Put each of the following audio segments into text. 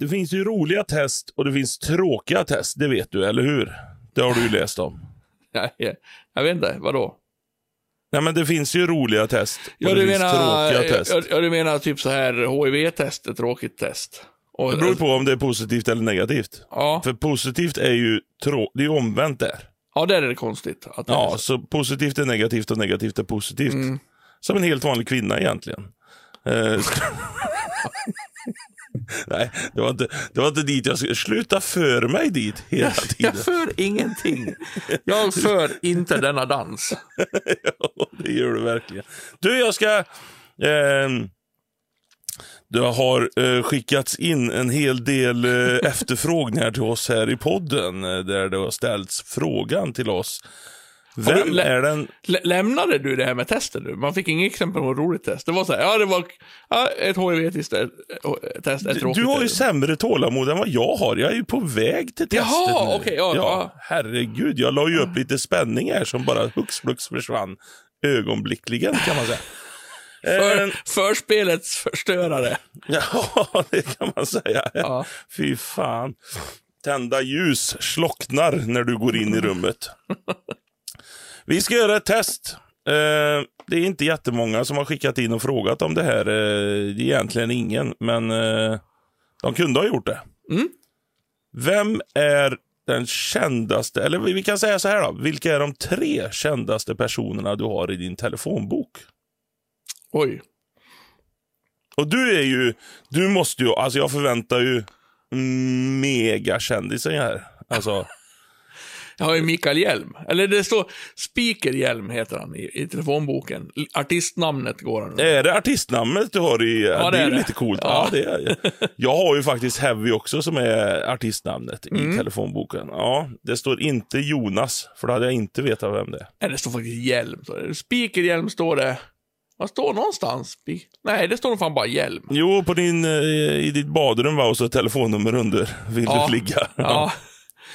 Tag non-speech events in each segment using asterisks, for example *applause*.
det finns ju roliga test och det finns tråkiga test. Det vet du, eller hur? Det har du ju *laughs* läst om. Nej, jag vet inte, vadå? Nej, men det finns ju roliga test och Ja, det finns menar, tråkiga test. ja, ja, du menar typ så här HIV-test, ett tråkigt test. Och, Det beror på om det är positivt eller negativt. ja, För positivt är ju trå- det är omvänt där. ja, där är det konstigt. Att det Ja, så. så positivt är negativt och negativt är positivt. Mm. Som en helt vanlig kvinna egentligen. Eh, *laughs* *laughs* Nej, det var, inte, det var inte dit jag skulle... Sluta för mig dit hela tiden. Jag för ingenting. Jag för inte denna dans. *laughs* Ja, det gör du verkligen. Du, jag ska... ehm, det har eh, skickats in en hel del eh, *laughs* efterfrågningar till oss här i podden. Eh, där det har ställts frågan till oss. Du Vem lä- är den... Lä- Lämnade du det här med testet nu? Man fick inget exempel på ett roligt test. Det var så här, ja det var ja, ett HIV-test, ett, ett Du, du har ju test. sämre tålamod än vad jag har. Jag är ju på väg till testet Jaha, okej, ja, ja. Herregud, jag la ju upp lite spänning här som bara hux flux försvann ögonblickligen kan man säga. *laughs* För, Eh, förspelets förstörare. *laughs* Ja, det kan man säga. Ja. Fy fan. Tända ljus slocknar när du går in i rummet. *laughs* Vi ska göra ett test. Eh, det är inte jättemånga som har skickat in och frågat om det här. Eh, det är egentligen ingen, men eh, de kunde ha gjort det. Mm. Vem är den kändaste, eller vi kan säga så här då. Vilka är de tre kändaste personerna du har i din telefonbok? Oj. Och du är ju, du måste ju, alltså jag förväntar ju megakändisar här. Alltså, Jag har ju Mikael Hjelm. Eller det står Speaker Hjelm heter han i, i telefonboken. Artistnamnet går han är det artistnamnet du har i, ja, det, det är är det. lite coolt. Ja. Ja. det är, jag har ju faktiskt Heavy också som är artistnamnet Mm. i telefonboken. Ja, det står inte Jonas, för då hade jag inte vetat vem det är. Nej, det står faktiskt Hjelm. Speaker Hjelm står det. Vad står någonstans? Nej, det står nog fan bara Hjelm. Jo, på din, eh, i ditt badrum var och så telefonnummer under. Vill Ja. du ligga? Ja.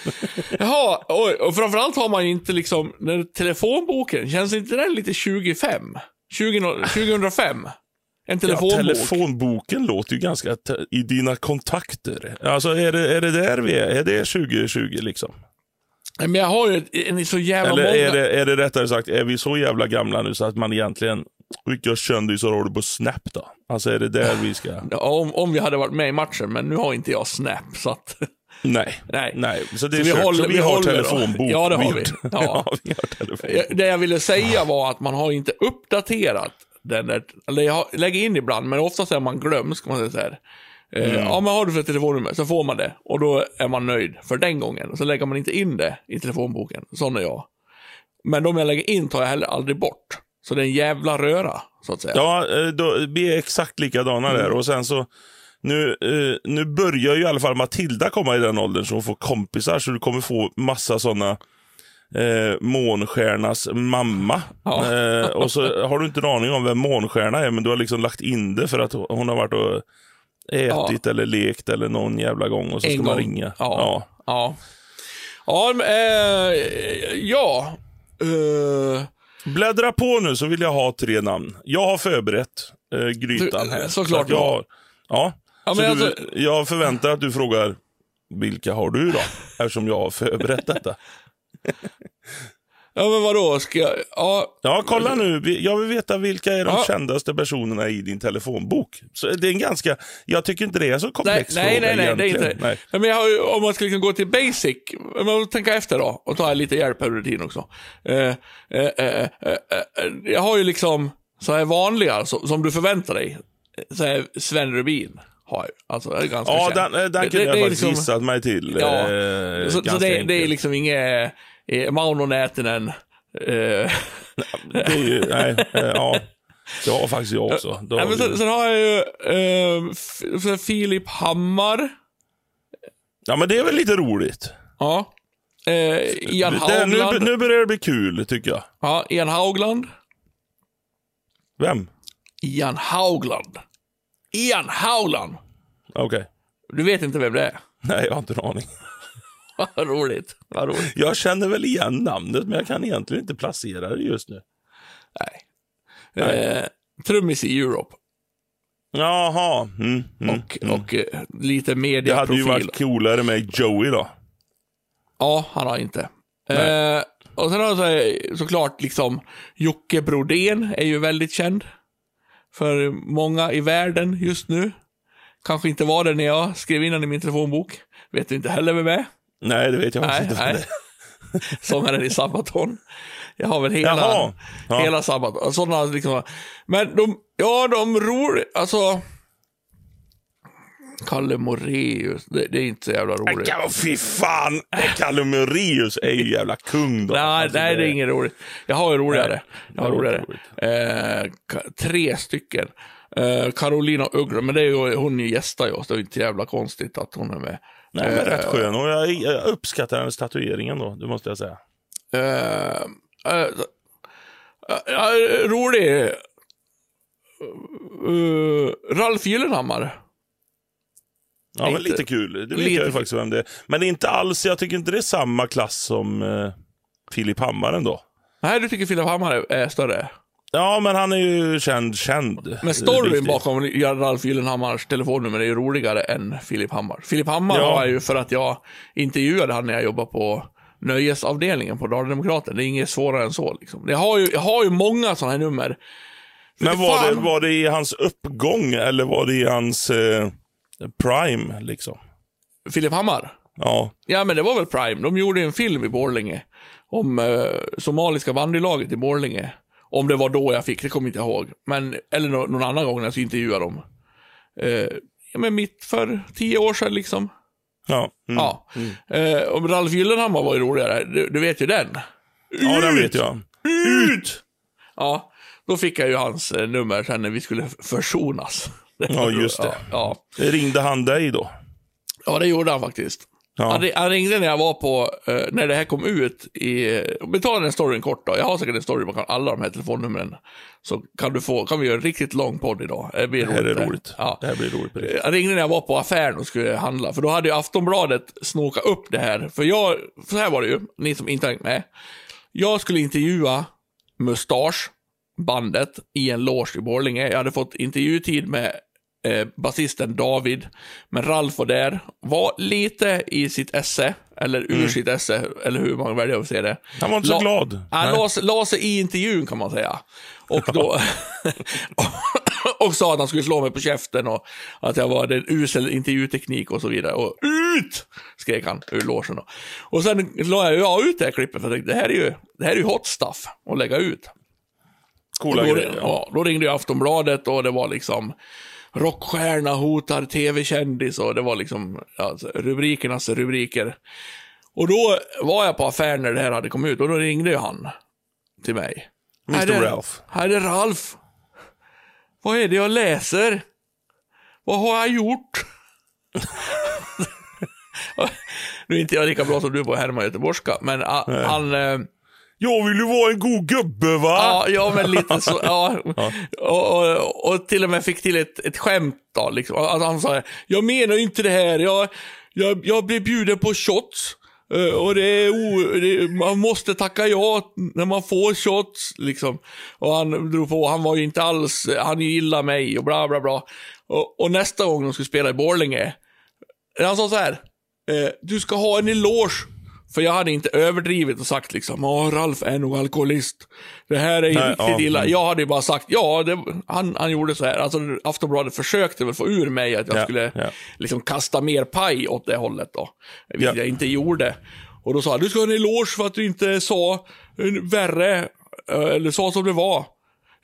*laughs* Jaha, oj, och framförallt har man inte liksom, den telefonboken, känns inte den lite 25? 20, 2005? En Ja, telefonbok? telefonboken låter ju ganska i dina kontakter. Alltså är det, är det där vi är? Är det 2020 liksom? Men jag har ju en så jävla Eller många... är det, är det rättare sagt, är vi så jävla gamla nu så att man egentligen, vilka kändisar har du på Snap då? Alltså är det där vi ska... Ja, om, om vi hade varit med i matchen, men nu har inte jag Snap, så att... *laughs* Nej. Nej. Nej, så det Så vi kört. håller- så vi, vi har telefonbok. Ja, det har vi. Ja. *laughs* ja, vi har telefonbok. Det jag ville säga var att man har inte uppdaterat den där, eller jag lägger in ibland, men oftast är man glömsk, man säger så här. Eh, Mm. Ja, men har du för telefonnummer så får man det. Och då är man nöjd för den gången. Så lägger man inte in det i telefonboken. Sån är jag. Men de jag lägger in tar jag heller aldrig bort. Så det är en jävla röra, så att säga. Ja, eh, då, vi är exakt likadana där. Och sen så, nu, eh, nu börjar ju i alla fall Matilda komma i den åldern så hon får kompisar. Så du kommer få massa sådana eh, Månstjärnas mamma. Ja. Eh, och så har du inte en aning om vem Månstjärna är, men du har liksom lagt in det för att hon har varit och ätit eller lekt eller någon jävla gång och så En ska man gång. ringa. Ja. Ja. Ja, men, eh, ja. Eh, Bläddra på nu så vill jag ha tre namn. Jag har förberett eh, grytan här. såklart att jag har. Ja, Ja, men du, alltså- jag förväntar att du frågar vilka har du då? *laughs* Eftersom jag har förberett detta. ja, men vadå? Ska jag... Ja, Ja, kolla nu. Jag vill veta vilka är de Ja. kändaste personerna i din telefonbok. Så det är en ganska... Jag tycker inte det är så nej, komplex nej, fråga nej, nej, det är inte Nej. Nej. Men har om man ska liksom gå till basic, om man tänker efter då, och ta lite hjälp här rutin också. Eh, eh, eh, jag har ju liksom så här vanliga, så, som du förväntar dig. Så här Sven Rubin har. Alltså, är ganska Ja, känd. den, eh, den kunde jag faktiskt liksom- gissat mig till. Ja, eh, Så, så det, det är liksom inget eh, Mauno Nätinen. Eh, ju, nej, eh, ja. Det har faktiskt jag också. Ja, har sen, sen har jag ju eh, Filip Hammar. Ja, men det är väl lite roligt. Ja. Eh, Ian Det, nu, Haugland. nu börjar det bli kul, tycker jag. Ja, Ian Haugland. Vem? Ian Haugland. Ian Haugland. Okej. Du vet inte vem det är? Nej, jag har inte en aning. *laughs* Vad roligt. Vad roligt. Jag känner väl igen namnet, men jag kan egentligen inte placera det just nu. Nej. Eh, trummis i Europe. Jaha. Mm, mm. och, och eh, lite Det mediaprofil. hade ju varit coolare med Joey då. Ja, han har inte. Nej. Eh, och sen har jag så såklart liksom Jocke Brodén är ju väldigt känd. För många i världen just nu. Kanske inte var det när jag skrev in den i min telefonbok. Vet du inte heller vem är. Nej, det vet jag Nej, inte. nej. *laughs* Sångaren i Sabaton. Jag har väl hela, Jaha. Ja. hela Sabaton. Sådana liksom. Men de, ja de ror, alltså. Kalle Moreus, det, det är inte så jävla roligt. Ja, fy fan! Kalle Moraeus är ju jävla kung då. Nej, Alltså, nej, det är inget roligt. Jag har ju roligare. Jag har roligare. Eh, tre stycken. Eh, Carolina Uggla, men det är ju, hon gästar ju oss. Det är inte jävla konstigt att hon är med. Nej, men rätt skön. Och jag, jag uppskattar hennes tatueringen då, det måste jag säga. Eh, eh, eh, rolig. Ralf Gyllenhammar. Ja, men Lite- kul. Det vet jag faktiskt vem det är. Men inte alls, jag tycker inte det är samma klass som uh, Filip Hammar ändå. Nej, du tycker Filip Hammar är, är större. Ja, men han är ju känd, känd. Men storyn Riktigt. bakom Ralf Gyllenhammars telefonnummer är ju roligare än Filip Hammar. Filip Hammar Ja. jag ju för att jag intervjuade han när jag jobbade på nöjesavdelningen på Dala-Demokraten. Det är inget svårare än så. Liksom. Jag, har ju, jag har ju många sådana här nummer. Men var det, var det i hans uppgång eller var det i hans eh, prime liksom? Filip Hammar? Ja, Ja, men det var väl Prime. De gjorde en film i Borlänge om eh, somaliska bandylaget i Borlänge. Om det var då jag fick, det kommer inte jag ihåg. Men, eller nå- någon annan gång när jag skulle intervjua dem. Eh, ja, men mitt för tio år sedan liksom. ja. Mm. Ja. Eh, och Ralf Gyllenhammar var ju roligare. Du, du vet ju den. ja den vet jag. Ut! Ja, då fick jag ju hans eh, nummer sen när vi skulle försonas. Ja, *laughs* just det. Ja, Ringde han dig då? ja det gjorde han faktiskt. Ja. Han, ri- han ringde när jag var på, eh, när det här kom ut i, om vi tar den storyn kort då. Jag har säkert en story bakom alla de här telefonnumren. Så kan du få, kan vi göra en riktigt lång podd idag. Det blir Det här är det. roligt. Ja. Det här blir roligt. Jag ringde när jag var på affären och skulle handla, för då hade ju Aftonbladet snokat upp det här. För jag, så här var det ju, ni som inte hängt med. Jag skulle intervjua Mustasch, bandet, i en loge i Borlänge. Jag hade fått intervjutid med eh, basisten David, men Ralf var där. Var lite i sitt esse, eller ur sitt esse, eller hur man väljer att se det. Han var inte så La- glad. Han la, la sig i intervjun kan man säga. Och då... *laughs* och sa att han skulle slå mig på käften och att jag var en usel intervjuteknik och så vidare. Och ut! Skrek han ur logen. Och sen la jag ja, ut det här klippet för jag tänkte det här är ju, det här är ju hot stuff att lägga ut. Coola Och då, grejer. ja, då ringde jag Aftonbladet och det var liksom rockstjärna hotar tv-kändis och det var liksom alltså, rubrikernas rubriker. Och då var jag på affären när det här hade kommit ut och då ringde ju han till mig. Mr. Här är- Ralph. Här är Ralf. Vad är det jag läser? Vad har jag gjort? *laughs* nu är inte jag lika bra som du på att härma göteborgska, men han... Jag vill ju vara en god gubbe va? Ja, ja men lite så. Ja. *laughs* Och, och, och till och med fick till ett, ett skämt då. Liksom. Alltså, han sa, jag menar ju inte det här. Jag, jag, jag blev bjuden på shots. eh, Och det är o, det, man måste tacka ja när man får shots. Liksom. Och han drog på, han var ju inte alls, han gillar mig och bla bla bla. Och, och nästa gång de skulle spela i Borlänge, han sa så här. Eh, du ska ha en eloge. För jag hade inte överdrivit och sagt liksom, ja Ralf är nog alkoholist. Det här är ju Nej, riktigt ja, illa. Jag hade ju bara sagt, ja, det, han, han gjorde så här. Alltså Aftonbladet försökte väl få ur mig att jag Ja, skulle ja. liksom kasta mer paj åt det hållet då. Vilket Ja. jag inte gjorde. Och då sa han, du ska ha en eloge för att du inte sa eh, värre, eh, eller sa som det var.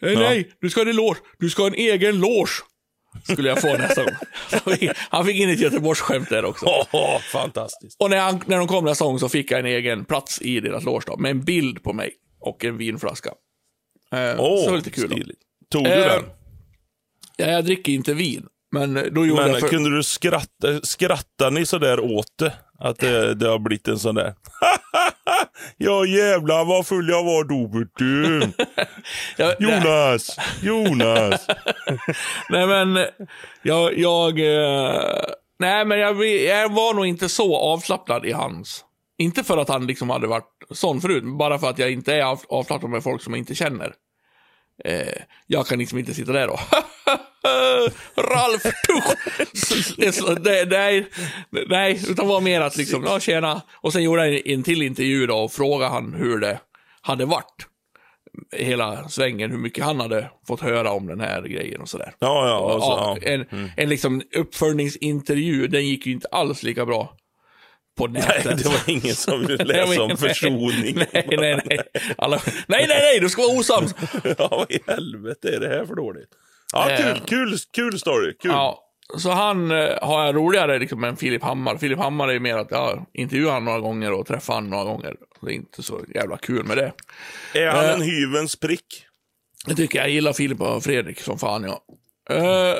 Eh, Nej, du ska ha en eloge. Du ska ha en egen loge. Skulle jag få nästa gång. Han fick in ett Göteborgsskämt där också. Åh, fantastiskt. Och när, han, när de kom nästa gång så fick jag en egen plats i deras loge med en bild på mig och en vinflaska. Eh, Åh, så det var lite kul. Tog du Eh, den? Ja, jag dricker inte vin, men då gjorde Men jag för... kunde du skratta, skrattar ni sådär åt det? Att det, det har blivit en sån där. *laughs* ja jävlar vad full jag var då du. *laughs* Jonas, Jonas. *laughs* nej, men jag... jag eh, nej, men jag, jag var nog inte så avslappnad i hans. Inte för att han liksom hade varit sån förut, bara för att jag inte är av- avslappnad med folk som jag inte känner. Eh, jag kan liksom inte sitta där och "Äh, *laughs* Ralf! Det så- det- Nej, nej, utan var mer att liksom, ja tjena. Och sen gjorde jag en till intervju då och frågade han hur det hade varit. Hela svängen, hur mycket han hade fått höra om den här grejen och sådär. Ja, ja. Och så, Ja, ja. en, en liksom uppföljningsintervju, den gick ju inte alls lika bra på nätet. Nej, det var ingen som *laughs* ville läsa om försoning. *laughs* Nej, nej, nej. Alla, nej, nej, nej, du ska vara osams. *laughs* ja, vad i helvete är det här för dåligt? Ja, kul, Eh. kul, kul story. Kul. Ja, så han eh, har jag roligare liksom än Filip Hammar. Filip Hammar är ju mer att jag intervjuar honom några gånger och träffar honom några gånger. Det är inte så jävla kul med det. Är han Eh. en hyvens prick? Jag tycker jag gillar Filip och Fredrik som fan, ja. Eh,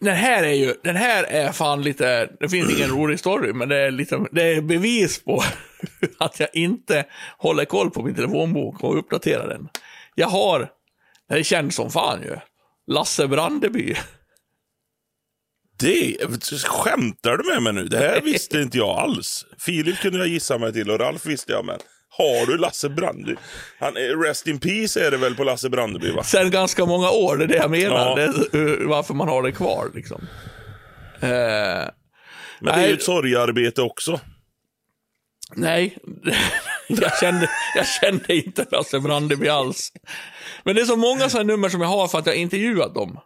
den här är ju, den här är fan lite, det finns ingen *clears throat* rolig story, men det är lite, det är bevis på *laughs* att jag inte håller koll på min telefonbok och uppdaterar den. Jag har, det känd som fan ju, Lasse Brandeby. Det, skämtar du med mig nu? Det här visste inte jag alls. Filip kunde jag gissa mig till och Ralf visste jag, men har du Lasse Brandeby? Han, rest in peace är det väl på Lasse Brandeby, va? Sen ganska många år, det är det jag menar. Ja. Det är, varför man har det kvar liksom. Eh, Men det är Nej. ju ett sorgearbete också. Nej, *laughs* jag kände, jag kände inte Lasse Brandeby alls. Men det är så många sådana nummer som jag har för att jag intervjuat dem.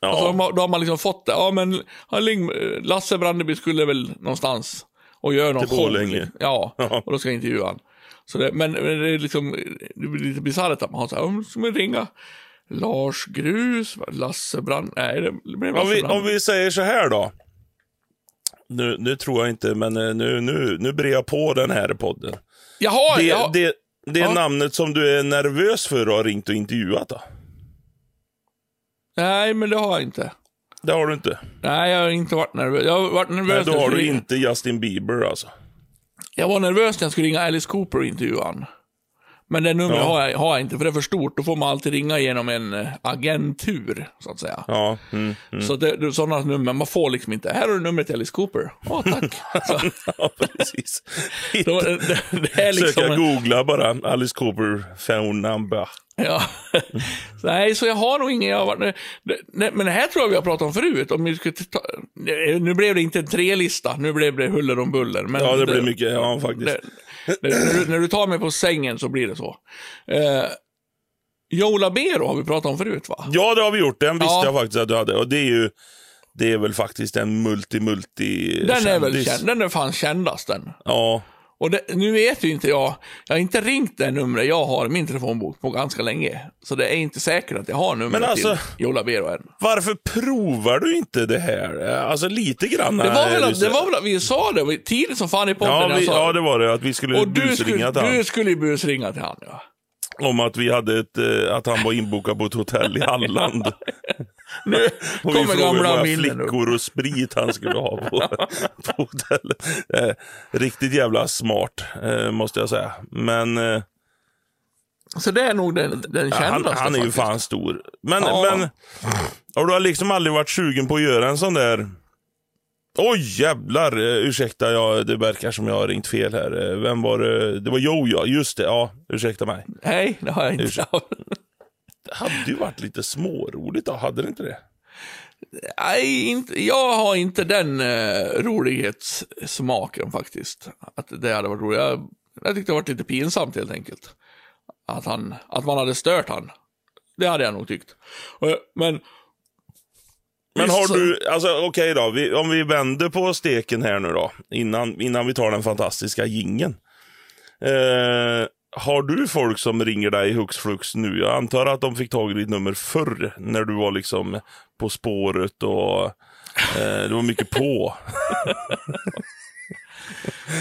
Ja. Alltså, har- då har man liksom fått det. Ja, men Ling, Lasse Brandeby skulle väl någonstans och göra någon Till. Borlänge. Ja, Ja. och då ska jag intervjua han. Så det, men, men det är liksom, det blir lite bisarrt att man har så här, "Ja, ska man ringa Lars Grus, Lasse Brand... Nej, det blir Om Lasse vi, Brandeby. om vi säger så här då. Nu, nu tror jag inte, men eh, nu, nu, nu brer jag på den här podden. Jaha, Det, ja. det, det är Ja. namnet som du är nervös för och har ringt och intervjuat då? Nej, men det har jag inte. Det har du inte. Nej, jag har inte varit nervös. Jag har varit nervös Nej, då har du ringa- inte Justin Bieber alltså. Jag var nervös när jag skulle ringa Alice Cooper och intervjua han. Men det numret Ja. har, jag, har jag inte, för det är för stort. Då får man alltid ringa genom en eh, agentur, så att säga. Ja, mm, mm. Så det, det, sådana nummer, man får liksom inte. Här har du numret till Alice Cooper. Ja, tack. Så, *laughs* ja precis. *laughs* då, det, det är liksom... Söka googla bara, Alice Cooper phone number. Ja. Så, *laughs* Nej, så jag har nog ingen... Jag varit, det, det, men det här tror jag vi har pratat om förut. Om vi skulle ta, nu blev det inte en trelista, nu blev det huller om buller. Men Ja, det blir mycket, ja faktiskt. Det, det, när, du, när du tar mig på sängen så blir det så. Eh, Joe Labero har vi pratat om förut va? Ja, det har vi gjort. Den visste Ja. jag faktiskt att du hade. Och det är ju, det är väl faktiskt en multi-multi Den är väl känd, den är fan kändast den. Ja, Och det, nu vet ju inte jag, jag har inte ringt det numret jag har i min telefonbok på ganska länge. Så det är inte säkert att jag har numret Men alltså- till Joe Labero än. varför provar du inte det här? Alltså lite grann. Det var, väl, att- det var väl att vi sa det tidigt som fan i podden. Ja, vi, ja, det var det. Att vi skulle och du busringa skulle, till han. du skulle busringa till han ja. Om att vi hade ett, eh, att han var inbokad på ett hotell i Halland. *laughs* Nu Och vi frågade hur flickor och sprit han skulle ha på, *laughs* på hotellet. Eh, riktigt jävla smart, eh, måste jag säga. Men eh, Så det är nog den, den han, kändaste han är ju fan stor. Men, Ja. men och du har liksom aldrig varit sugen på att göra en sån där... Oj jävlar, eh, ursäkta, jag, det verkar som jag har ringt fel här. Eh, Vem var det? Det var Joe ja, just det. Ja, ursäkta mig. Nej, det har jag inte. Ursäkta. Det hade ju varit lite småroligt då, hade det inte det? Nej, inte, jag har inte den uh, rolighetssmaken faktiskt. Att det hade varit roligt. Jag, jag tyckte det varit lite pinsamt helt enkelt. Att, han, att man hade stört han. Det hade jag nog tyckt. Eh, Men... Men har du, alltså okej då, vi, om vi vänder på steken här nu då, innan, innan vi tar den fantastiska gingen. Eh, har du folk som ringer dig hux flux nu? Jag antar att de fick tag i ditt nummer förr, när du var liksom På spåret och eh, det var mycket på. *laughs*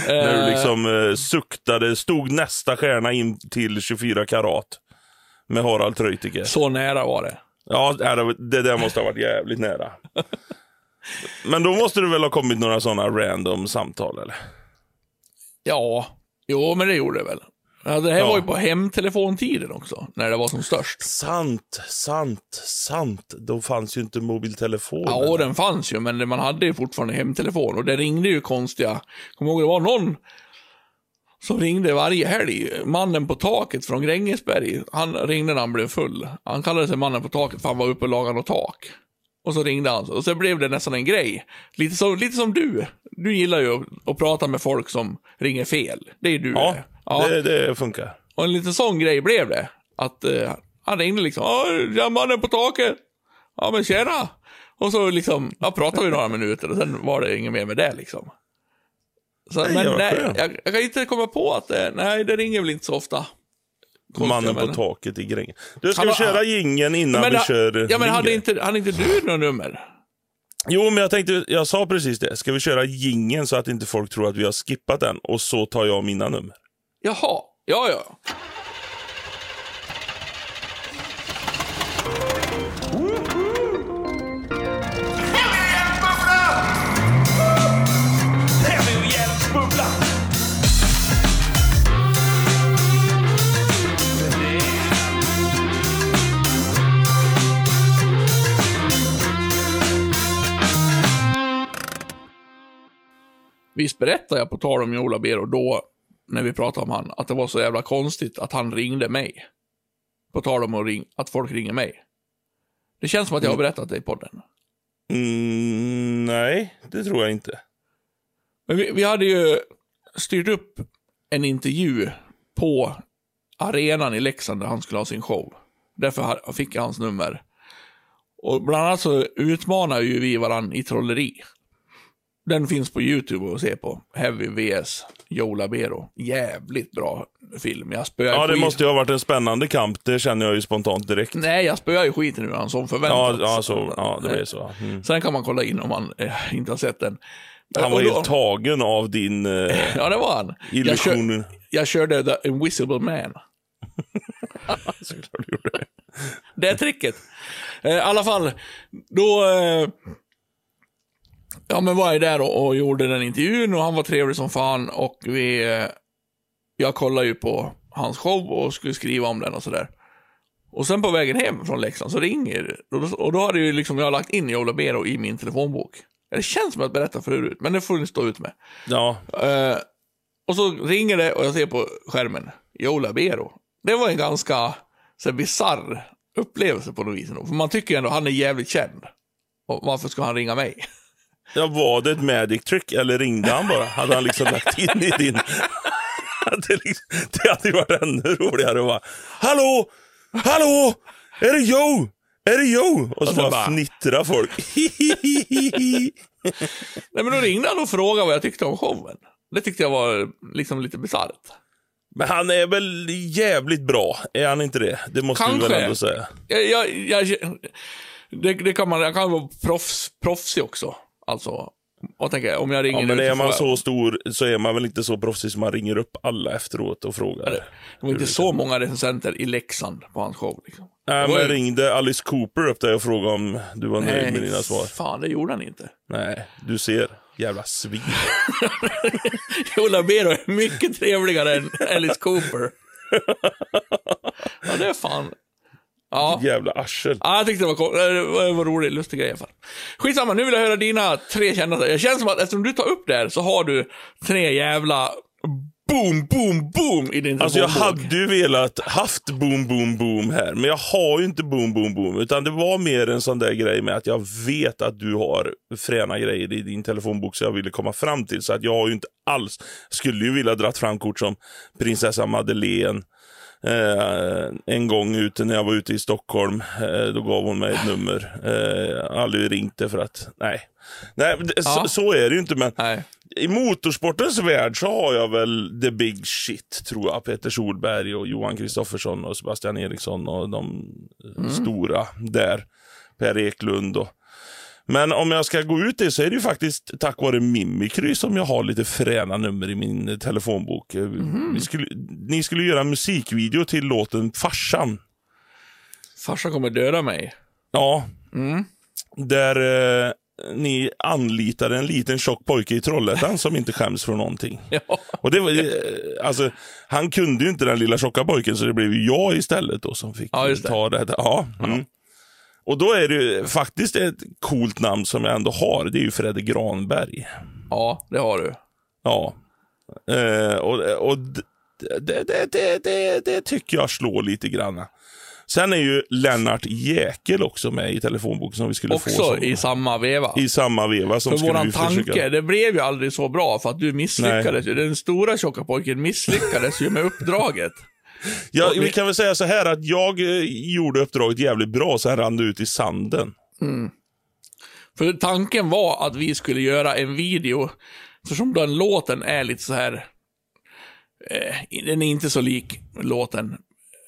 när du eh, liksom eh, suktade, stod nästa stjärna in till 24 karat. Med Harald Treutiger. Så nära var det. Ja, det där- måste ha varit jävligt nära. Men då måste det väl ha kommit några sådana random samtal, eller? Ja, jo men det gjorde det väl. Det här Ja. var ju på hemtelefontiden också, när det var som störst. Sant, sant, sant. Då fanns ju inte mobiltelefonen. Ja, den fanns ju, men man hade ju fortfarande hemtelefon och det ringde ju konstiga. Kommer ihåg, det var någon som ringde varje helg. Mannen på taket från Grängesberg. Han ringde när han blev full. Han kallade sig mannen på taket för han var uppe och lagade något tak. Och så ringde han. Och så blev det nästan en grej. Lite, så, lite som du. Du gillar ju att, att prata med folk som ringer fel. Det är du. Ja, det. ja. Det, det funkar. Och en liten sån grej blev det. Att eh, han ringde liksom. Ja, mannen på taket. Ja, men tjena. Och så liksom, ja, pratade vi några minuter och sen var det inget mer med det liksom. Så, Nej, men vad nej, jag, jag kan inte komma på att det, nej, det ringer väl inte så ofta. Konstiga Mannen på taket i Gränges. Du, ska Han vi köra jingeln innan Men, vi kör ja, men hade inte, hade inte du något nummer? Jo, men jag tänkte, jag sa precis det. Ska vi köra jingeln så att inte folk tror att vi har skippat den? Och så tar jag mina nummer. Jaha, ja, ja. Visst berättade jag på tal om Jola Bero då, när vi pratade om han, att det var så jävla konstigt att han ringde mig. På tal om att, ring, att folk ringer mig. Det känns som att jag har berättat det i podden. Mm, nej, det tror jag inte. Men vi, vi hade ju styrt upp en intervju på arenan i Leksand där han skulle ha sin show. Därför fick jag hans nummer. Och bland annat så utmanar ju vi varandra i trolleri. Den finns på YouTube att se på. Heavy vs Joe Labero. Jävligt bra film. Jag spöar Ja, det skit- måste ju ha varit en spännande kamp. Det känner jag ju spontant direkt. Nej, jag spöar ju skiten ur han som Ja, förväntat. ja, så, ja det är så. Mm. Sen kan man kolla in om man eh, inte har sett den. Han var då- helt tagen av din eh, *laughs* Ja, det var han. Jag, kör, illusion. jag körde The Invisible Man. *laughs* Såklart du gjorde det. Det är tricket. Eh, I alla fall, då... Eh, ja, men var jag där och, och gjorde den intervjun och han var trevlig som fan och vi... Eh, jag kollade ju på hans show och skulle skriva om den och sådär. Och sen på vägen hem från Leksand så ringer och då, och då hade ju liksom jag lagt in Joe Labero i min telefonbok. Det känns som att jag berättat förut, men det får ni stå ut med. Ja, Eh, och så ringer det och jag ser på skärmen, Joe Labero. Det var en ganska så här, bisarr upplevelse på något vis. För man tycker ju ändå han är jävligt känd. Och varför ska han ringa mig? *laughs* ja, var det ett magic trick eller ringde han bara? Hade han liksom lagt in i din... *laughs* det, liksom, det hade varit ännu roligare att bara Hallå! Hallå! Är det Joe? Är det Joe? Och så Och så bara, bara- fnittrar folk. *laughs* Nej men då ringde han och frågade vad jag tyckte om showen. Det tyckte jag var liksom lite bisarrt. Men han är väl jävligt bra? Är han inte det? Det måste du väl Kanske. ändå säga? Jag, jag, jag, det, det kan man, jag kan vara proffs, proffsig också. Alltså, och tänker om jag ringer Ja, men är man jag- så stor så är man väl inte så proffsig som man ringer upp alla efteråt och frågar. Det var inte så många recensenter i Leksand på hans show. Liksom. Nej, Det men ju- ringde Alice Cooper upp dig och frågade om du var nöjd med dina svar? fan det gjorde han inte. Nej, du ser. Jävla svin. *laughs* Joe Labero är mycket trevligare än Alice Cooper. *laughs* ja, det är fan. Ja. Jävla arsel. ja, jag tyckte det var, cool. det var, det var rolig, lustig grej i alla fall. Skitsamma, nu vill jag höra dina tre kända. Jag känner som att eftersom du tar upp det här så har du tre jävla boom, boom, boom i din Alltså jag hade ju velat haft boom, boom, boom här, men jag har ju inte boom, boom, boom. Utan det var mer en sån där grej med att jag vet att du har fräna grejer i din telefonbok så jag ville komma fram till. Så att jag har ju inte alls, skulle ju vilja dratt fram kort som prinsessa Madeleine. Eh, en gång ute när jag var ute i Stockholm, eh, då gav hon mig ett nummer. Eh, jag har aldrig ringt det för att, nej. Nej, det, Ja. så, så är det ju inte men Nej. i motorsportens värld så har jag väl the big shit, tror jag. Peter Solberg och Johan Kristoffersson och Sebastian Eriksson och de Mm. stora där. Per Eklund och... Men om jag ska gå ut det så är det ju faktiskt tack vare Mimikry som jag har lite fräna nummer i min telefonbok. Vi skulle, ni skulle göra en musikvideo till låten Farsan. Farsan kommer döda mig. Ja. Mm. Där eh, ni anlitar en liten tjock pojke i Trollhättan som inte skäms för någonting. *laughs* Ja. Och det var, eh, alltså, han kunde ju inte den lilla tjocka pojken så det blev jag istället då som fick Ja, ta det. Ja, mm. Och då är det ju faktiskt ett coolt namn som jag ändå har. Det är ju Fredde Granberg. ja, det har du. Ja. Eh, och och det, det, det, det, tycker jag slår lite grann. Sen är ju Lennart Jäkel också med i telefonboken som vi skulle få. Också i samma veva. i samma veva som för våran tanke, försöka... det blev ju aldrig så bra för att du misslyckades ju. Den stora tjocka pojken misslyckades ju med uppdraget. Ja, vi- kan väl säga så här att jag eh, gjorde uppdraget jävligt bra, sen rann det ut i sanden. För tanken var att vi skulle göra en video, eftersom den låten är lite så här. Eh, den är inte så lik låten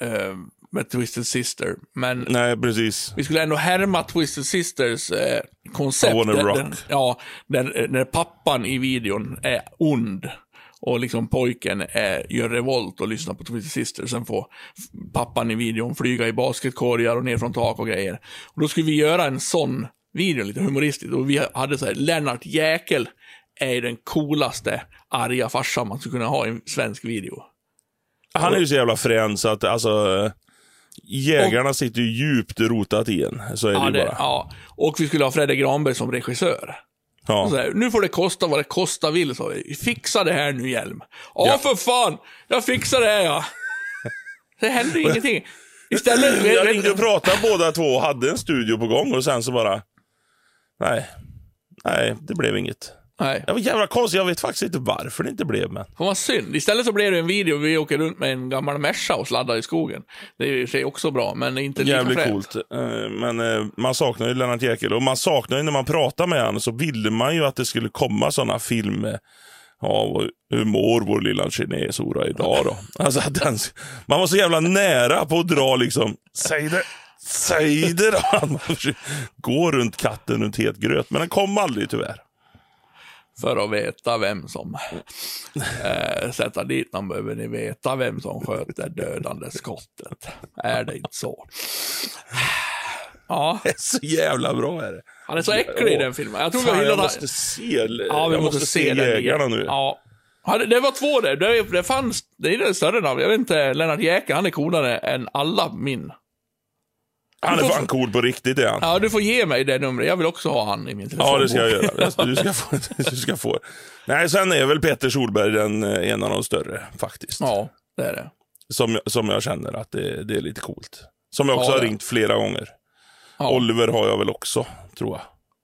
eh, med Twisted Sister, men Nej, precis. vi skulle ändå härma Twisted Sisters eh, koncept. I wanna rock. Den, ja, där pappan i videon är ond. Och liksom pojken är, gör revolt och lyssnar på Twisted Sisters. Sen får pappan i videon flyga i basketkorgar och ner från tak och grejer. Och då skulle vi göra en sån video, lite humoristiskt. Och vi hade så här, Lennart Jäkel är ju den coolaste arga farsan man skulle kunna ha i en svensk video. Han är ju så jävla frän så att alltså... Jägarna sitter ju djupt rotat i en. Så är det Ja, ju det, bara. ja. Och vi skulle ha Fredrik Granberg som regissör. Ja. Här, nu får det kosta vad det kosta vill, sa vi. Fixa det här nu, Hjelm. Ja, för fan! Jag fixar det här, ja. Det hände ingenting. Istället... *laughs* Jag ringde och pratade båda två och hade en studio på gång och sen så bara... Nej. Nej, det blev inget. Nej, Det var jävla konstigt. Jag vet faktiskt inte varför det inte blev, men... det var synd. Istället så blev det en video vi åker runt med en gammal Merca och sladdar i skogen. Det är ju i sig också bra, men inte lika Jävligt fränt. coolt. Eh, Men eh, man saknar ju Lennart Jäkel och man saknar ju när man pratar med honom så ville man ju att det skulle komma sådana filmer. Ja, vad- hur mår vår lilla kinesora idag då? *laughs* Alltså, den, man var så jävla nära på att dra liksom, säg det, säg det då. *laughs* Man gå runt katten runt het gröt, men den kom aldrig tyvärr. För att veta vem som äh, sätter dit någon behöver ni veta vem som sköter dödande skottet. Är det inte så? Ja, Det är så jävla bra är det. han är så äcklig i den filmen. Jag tror vi har Fan, jag hyllat måste se, Ja, vi jag måste, se, den jägarna nu. Ja. Ja, det, det var två där. Det, det fanns, det är det större namn. Jag vet inte, Lennart Jäkel, han är coolare än alla min. Han är får- fan cool på riktigt är han. Ja, du får ge mig det numret. Jag vill också ha han i min telefon. Ja, det ska jag göra. Du ska få. *laughs* Du ska få. Nej, sen är väl Peter Solberg den, eh, en av de större faktiskt. Ja, det är det. Som, som jag känner att det, det är lite coolt. Som jag också Ja, har ringt flera gånger. Ja. Oliver har jag väl också, tror jag.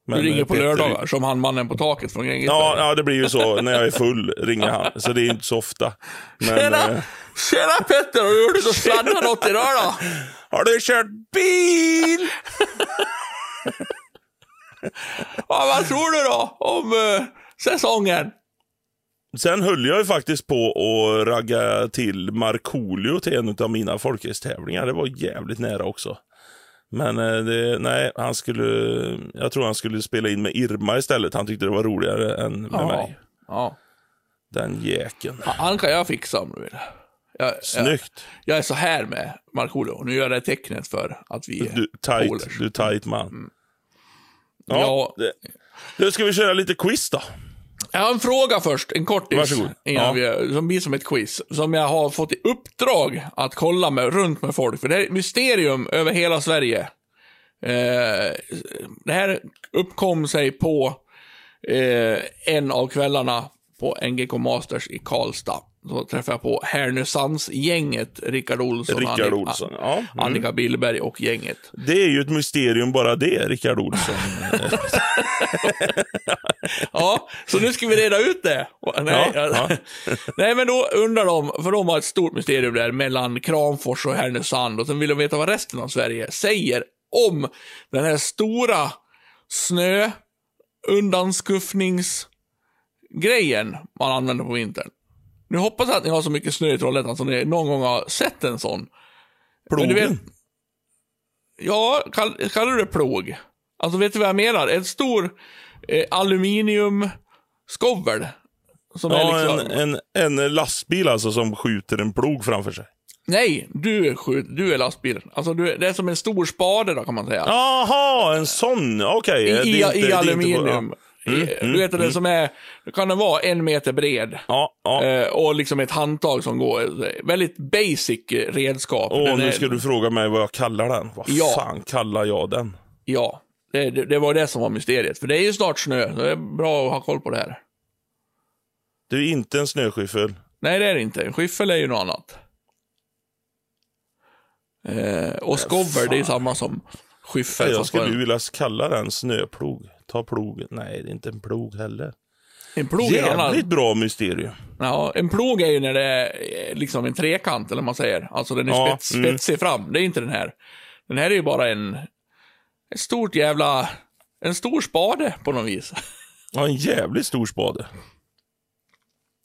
Men, Du ringer eh, på Peter- lördagar, som han mannen på taket från Grängesberg. Ja, ja, det blir ju så. *laughs* När jag är full ringer han. Så det är inte så ofta. Men, Tjena! eh, Tjena Petter, har du gjort och *laughs* sladdat något idag då? Har du kört bil? Ja, vad tror du då om eh, säsongen? Sen höll jag ju faktiskt på att ragga till Markoolio till en av mina folkhästtävlingar. Det var jävligt nära också. Men eh, det, nej, han skulle, jag tror han skulle spela in med Irma istället. Han tyckte det var roligare än med Ja. mig. Ja. Den jäkeln. Han kan jag fixa om du vill. Jag, jag, Snyggt. jag är så här med Markoolio. Nu gör jag det tecknet för att vi är Du, tight, polers. du tight man. Ja, Ja. Det, nu ska vi köra lite quiz då. Jag har en fråga först, en kortis. Varsågod. Innan Ja. vi, som blir som ett quiz. Som jag har fått i uppdrag att kolla med, runt med folk. För det är ett mysterium över hela Sverige. Eh, det här uppkom sig på eh, en av kvällarna på NGK Masters i Karlstad. Då träffade jag på Härnösandsgänget, Rickard Olsson, Rickard Annika, Olsson. Ja. Mm. Annika Billberg och gänget. Det är ju ett mysterium bara det, Rickard Olsson. *laughs* *laughs* Ja, så nu ska vi reda ut det. Nej, Ja, *laughs* nej men då undrar de, för de har ett stort mysterium där mellan Kramfors och Härnösand och sen vill de veta vad resten av Sverige säger om den här stora snö undanskuffningsgrejen man använder på vintern. Nu hoppas jag att ni har så mycket snö i Trollhättan som ni någon gång har sett en sån. Men du vet-. Ja, kall, kallar du det plog? Alltså vet du vad jag menar? En stor eh, aluminiumskovel. Som är Ja, liksom... en, en, en lastbil alltså som skjuter en plog framför sig. Nej, du är, skjut, du är lastbilen. Alltså du, är- det är som en stor spade då kan man säga. Jaha, en sån. Okej. I, är i, inte- är i inte- aluminium. Mm, I- du vet det som är, kan det vara en meter bred. Ja, ja. Eh, och liksom ett handtag som går. eh, Väldigt basic eh, redskap. Åh, Den nu är- ska du fråga mig vad jag kallar den. Vad Ja. fan kallar jag den? Ja, det, det, det var det som var mysteriet. För det är ju snart snö, så det är bra att ha koll på det här. Det är inte en snöskyffel. Nej, det är det inte. En skyffel är ju något annat. Eh, och skover, det är samma som skyffel. Jag skulle vilja kalla den snöplog. Ta plog. Nej, det är inte en plog heller. en plog är. Jävligt bra mysterium. Ja, en plog är ju när det är eh, liksom en trekant, eller vad man säger. Alltså den är Ja, spets, mm. spetsig fram. Det är inte den här. Den här är ju bara en... Ett stort jävla... En stor spade på något vis. Ja, en jävligt stor spade.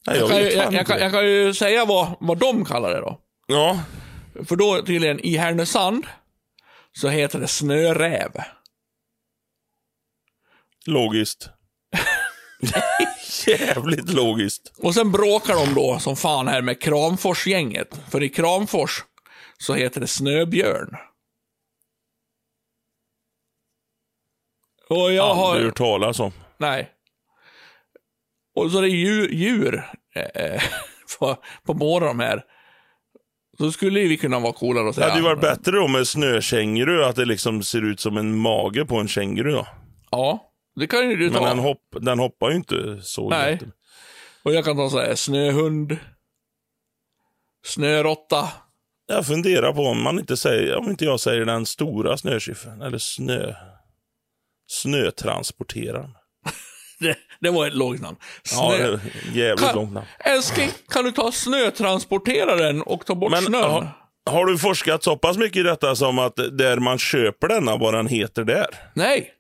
Nej, Jag jag kan, ju, jag, jag, kan, jag kan ju säga vad, vad de kallar det då. Ja, För då tydligen i Härnösand så heter det snöräv. Logiskt. *laughs* jävligt logiskt. Och sen bråkar de då som fan här med Kramforsgänget. För i Kramfors så heter det snöbjörn. Och jag har... Aldrig hört talas om. Nej. Och så är det djur, djur eh, *laughs* på, på båda de här. Så skulle vi kunna vara coolare och Det säga. hade ju varit bättre då med snökänguru, att det liksom ser ut som en mage på en känguru då. Ja, det kan ju du Men ta. den, hopp, den hoppar ju inte så Nej. jätte- Och jag kan ta så här, snöhund. Snörotta. Jag funderar på om man inte säger, om inte jag säger den stora snöskyffeln, eller snö... Snötransporteraren. *laughs* Det, det var ett lågt namn. Ja, det Snö... jävligt Kan- långt namn. Älskling, kan du ta snötransporteraren och ta bort Men snön? har, har du forskat så pass mycket i detta som att där man köper denna, vad den heter där? Nej.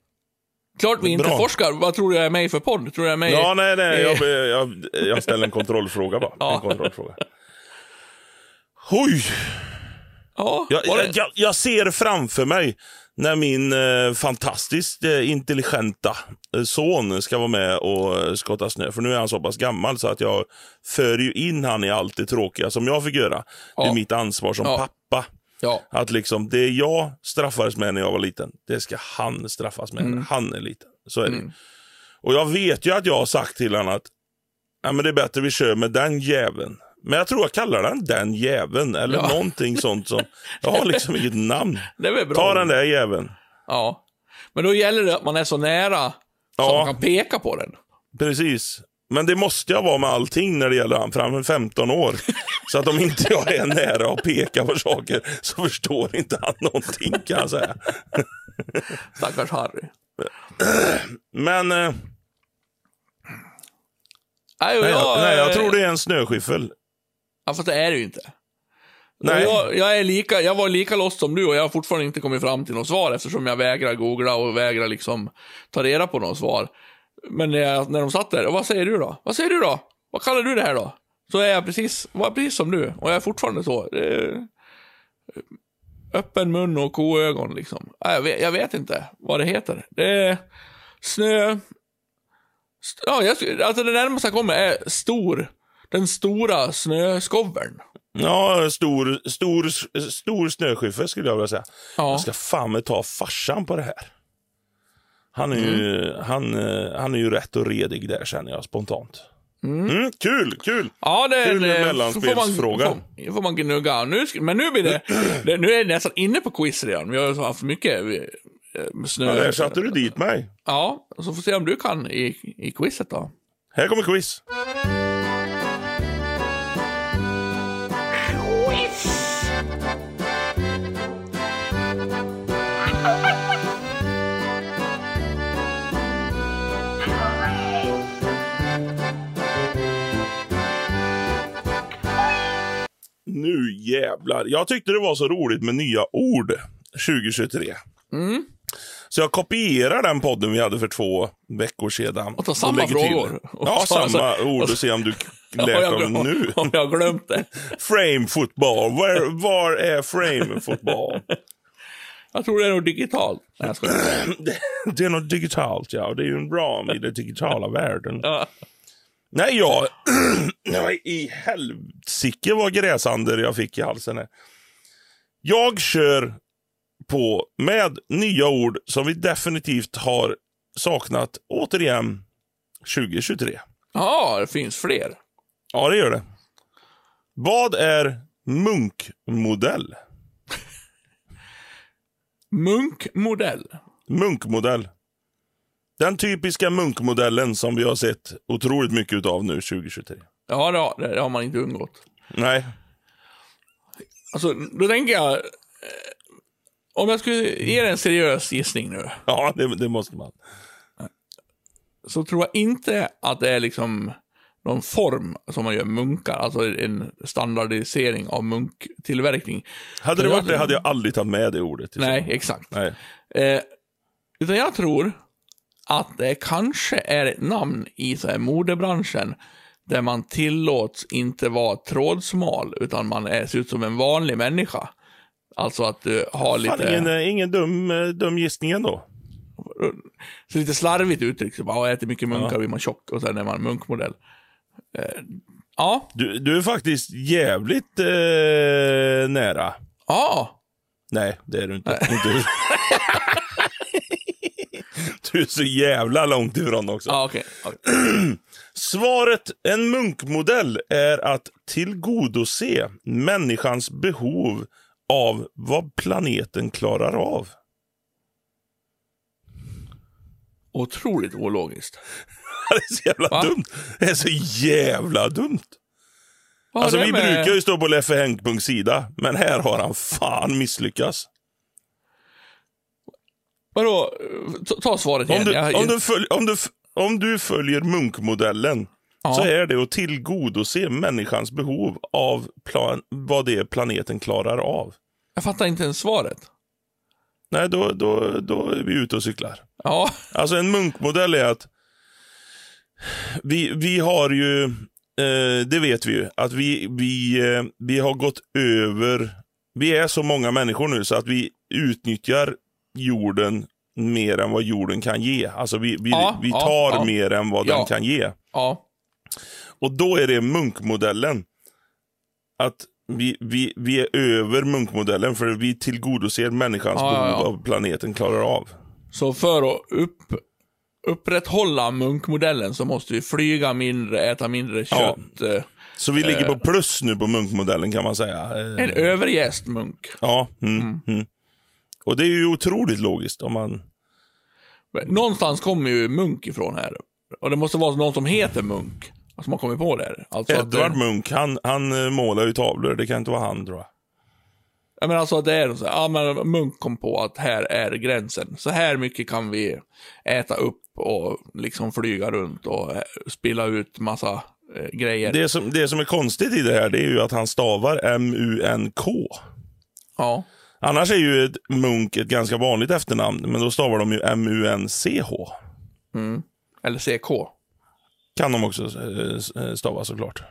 Klart vi inte Bra. forskar. Vad tror du jag är med i för podd? Tror du jag är med Ja, nej, nej. Jag, *laughs* jag, jag ställer en kontrollfråga bara. Ja. En kontrollfråga. Oj! Ja, Jag, var det- jag, jag, jag ser framför mig när min eh, fantastiskt eh, intelligenta eh, son ska vara med och eh, skotta snö. För nu är han så pass gammal så att jag för ju in han i allt det tråkiga som jag fick göra. Det Ja. är mitt ansvar som Ja. pappa. Ja. Att liksom det jag straffades med när jag var liten, det ska han straffas med Mm. när han är liten. Så är det ju. Och jag vet ju att jag har sagt till honom att ja, men det är bättre vi kör med den jäveln. Men jag tror jag kallar den den jäveln eller Ja. någonting sånt som, *laughs* jag har liksom inget namn. Det är väl bra. Ta den där jäveln. Ja. Men då gäller det att man är så nära så Ja. man kan peka på den. Precis. Men det måste jag vara med allting när det gäller han, för han är 15 år. Så att om inte jag är nära och pekar på saker så förstår inte han någonting kan jag säga. Stackars Harry. Men eh, Nej, jag, nej, jag tror det är en snöskyffel. Ja, fast det är det ju inte. Nej. Jag, jag, är lika, jag var lika lost som du och jag har fortfarande inte kommit fram till något svar eftersom jag vägrar googla och vägrar liksom ta reda på något svar. Men när, jag, när de satt där, och vad säger du då? Vad säger du då? Vad kallar du det här då? Så är jag precis, var precis som du och jag är fortfarande så. Är, öppen mun och koögon liksom. Nej, Jag vet, jag vet inte vad det heter. Det är snö... Ja, jag, alltså det närmaste jag kommer är stor. Den stora snöskovern. Ja, stor, stor, stor snöskyffel skulle jag vilja säga. Ja. Jag ska fan med ta farsan på det här. Han är, ju, han, eh, han är ju rätt och redig där känner jag spontant. Mm, kul, kul! Ja, det är Kul mellanspelsfråga. Får man, får, får man gnugga. Nu, men nu blir det, *clears throat* det, nu är det nästan inne på quiz redan. Vi har haft mycket eh, snö. Ja, där satte du dit mig. Ja, så får vi se om du kan i, i quizet då. Här kommer quiz. Jävlar. Jag tyckte det var så roligt med nya ord 2023. Mm. Så jag kopierar den podden vi hade för två veckor sedan. Och ta samma till. frågor. Ja, Och så- samma så- ord och se om du *laughs* lärt *laughs* jag dem nu. Om jag glömt det. Frame football. Var, var är frame football? Jag tror det är något digitalt. Nej, det, *clears throat* det är något digitalt, ja. Det är ju en bra i den digitala världen. Nej, jag... *clears throat* jag i helsike vad gräsander jag fick i halsen. här. Jag kör på med nya ord som vi definitivt har saknat, återigen, 2023. Ja, det finns fler. Ja, det gör det. Vad är munkmodell? *laughs* Munkmodell. Munkmodell. Den typiska munkmodellen som vi har sett otroligt mycket av nu 2023. Ja, det har, det har man inte undgått. Nej. Alltså, då tänker jag... eh, Om jag skulle ge dig en seriös gissning nu, Ja, det, det måste man. så tror jag inte att det är liksom någon form som man gör munkar, alltså en standardisering av munktillverkning. Hade det varit det hade jag aldrig tagit med det ordet. Nej, exakt. Nej. Eh, utan jag tror att det kanske är ett namn i så här modebranschen där man tillåts inte vara trådsmal, utan man är, ser ut som en vanlig människa. Alltså att du har Fan, lite, ingen, eh, ingen dum, eh, dum gissning ändå. så lite slarvigt uttryckt. Så bara, "Ja, äter mycket munkar Ja. blir man tjock och sen är man munkmodell. Eh, ja, Du, du är faktiskt jävligt eh, nära. ja, Nej, det är du inte. inte. *laughs* du är så jävla långt ifrån också. ja okej. okej. *clears throat* Svaret, en munkmodell, är att tillgodose människans behov av vad planeten klarar av. Otroligt ologiskt. *laughs* Det är så jävla Va? dumt. Det är så jävla dumt. Alltså vi med- brukar ju stå på Leffe Henk sida, men här har han fan misslyckats. Vadå? Ta, ta svaret igen. Om du, Jag- om du, följ, om du, om du följer munkmodellen Ja. så är det att tillgodose människans behov av plan, vad det är planeten klarar av. Jag fattar inte ens svaret. Nej, då, då, då är vi ute och cyklar. Ja, Alltså en munkmodell är att vi, vi har ju, eh, det vet vi ju, att vi, vi, eh, vi har gått över, vi är så många människor nu så att vi utnyttjar jorden mer än vad jorden kan ge. Alltså vi, vi, Ja, vi tar ja. mer än vad Ja. den kan ge. ja. Och då är det munkmodellen. Att vi, vi, vi är över munkmodellen för vi tillgodoser människans behov av planeten klarar av. Så för att upp, upprätthålla munkmodellen så måste vi flyga mindre, äta mindre kött. eh, Så vi ligger på plus nu på munkmodellen kan man säga. Eh, En överjäst munk. Ja. Mm, mm. Och det är ju otroligt logiskt om man... Någonstans kommer ju munk ifrån här. Och det måste vara någon som heter munk. Som har kommit på det här. Alltså Edvard Munk, han, han eh, målar ju tavlor. Det kan inte vara han tror jag. jag menar alltså det är så här, ja men munk kom på att här är gränsen. Så här mycket kan vi äta upp och liksom flyga runt och eh, spilla ut massa eh, grejer. Det som, det som är konstigt i det här det är ju att han stavar M-U-N-K. Ja. Annars är ju ett Munk ett ganska vanligt efternamn, men då stavar de ju M-U-N-C-H. Eller CK. Kan de också eh, stava såklart.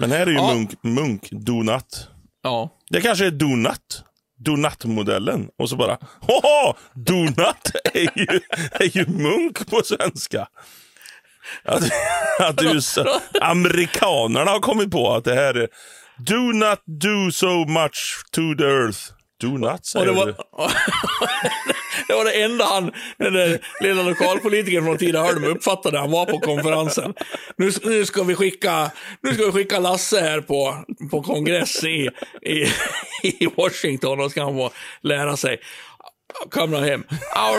Men här är ju Ja. Munk, Munk Donut. Ja. Det kanske är Donut. Donut-modellen. Och så bara, haha! Donut är ju, är ju munk på svenska. Att, att USA, amerikanerna har kommit på att det här är Do not do so much to the earth. Do not, Och säger det var, du. *laughs* det var det enda han, den där lilla lokalpolitikern från Tidaholm uppfattade. Han var på konferensen. Nu, nu, ska vi skicka, nu ska vi skicka Lasse här på, på kongress i, i, i Washington och ska han få lära sig. Kom han hem. Ja,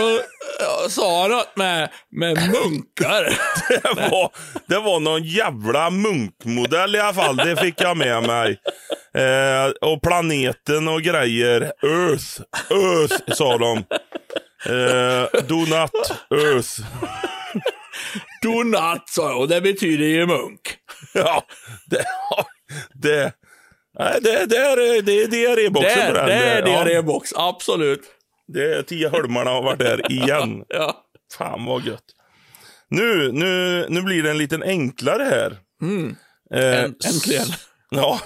sa något med, med munkar. *laughs* Det var, det var någon jävla munkmodell i alla fall. Det fick jag med mig. Eh, och planeten och grejer. Earth. Earth, sa de. Eh, do not Earth. *laughs* Donut, sa jag, och det betyder ju munk. Ja, det... det Nej, det, det är, det är diarréboxen Det, på den. det är ja, diarrébox, absolut. Det är tio holmarna har varit där igen. *laughs* Ja. Fan vad gött. Nu, nu, nu blir det en liten enklare här. Eh, Änt- äntligen. *laughs* Ja.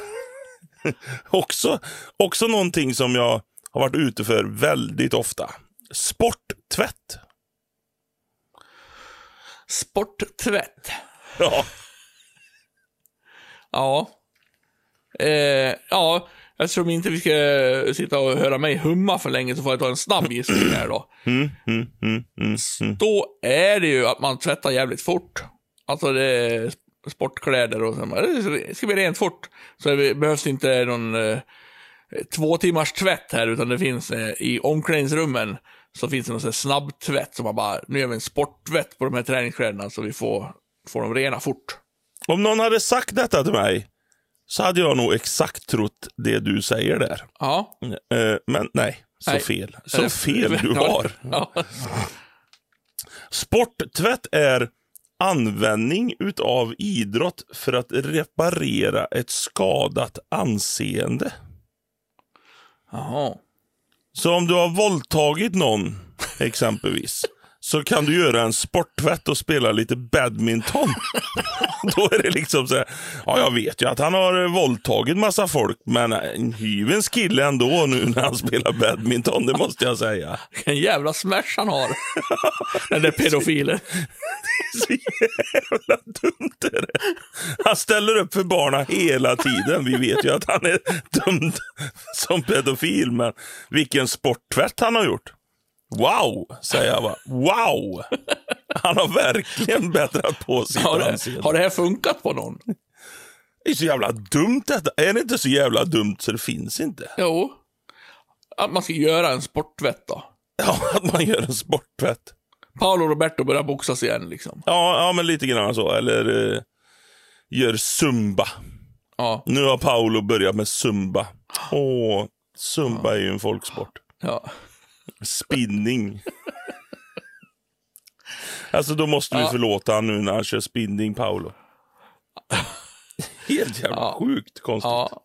också, också någonting som jag har varit ute för väldigt ofta. Sporttvätt. Sporttvätt. Ja. Ja. Eh, ja, eftersom inte vi ska sitta och höra mig humma för länge så får jag ta en snabb gissning här då. *clears throat* Mm, mm, mm, mm, mm. Då är det ju att man tvättar jävligt fort. Alltså det är sportkläder och så. Det ska bli rent fort. Så det behövs inte någon eh, två timmars tvätt här, utan det finns eh, i omklädningsrummen så finns det någon sån här snabbtvätt som man bara, nu gör vi en sporttvätt på de här träningskläderna så vi får, får dem rena fort. Om någon hade sagt detta till mig så hade jag nog exakt trott det du säger där. Ja. Eh, men nej, så Nej. fel. Så Eller- fel du *laughs* har. Ja. Sporttvätt är användning utav idrott för att reparera ett skadat anseende. Jaha. Så om du har våldtagit någon, exempelvis, *laughs* så kan du göra en sporttvätt och spela lite badminton. *laughs* Då är det liksom så här, ja jag vet ju att han har våldtagit massa folk, men en hyvens kille ändå nu när han spelar badminton, det måste jag säga. Vilken jävla smash han har. *laughs* Den där pedofilen. Så jävla dumt är det. Han ställer upp för barna hela tiden. Vi vet ju att han är dömd som pedofil, men vilken sporttvätt han har gjort. Wow, säger jag bara. Wow! Han har verkligen bättrat på sitt Har det, har det här funkat på någon? Det är så jävla dumt detta. Är det inte så jävla dumt så det finns inte? Jo. Att man ska göra en sporttvätt då. Ja, *laughs* att man gör en sporttvätt. Paolo Roberto börjar boxas igen liksom. Ja, ja men lite grann så. Eller eh, gör zumba. Ja. Nu har Paolo börjat med zumba. Åh, zumba är ju en folksport. Ja. Spinning. alltså då måste vi Ja. förlåta han nu när han kör spinning, Paolo. Helt jävla Ja. sjukt konstigt. Ja.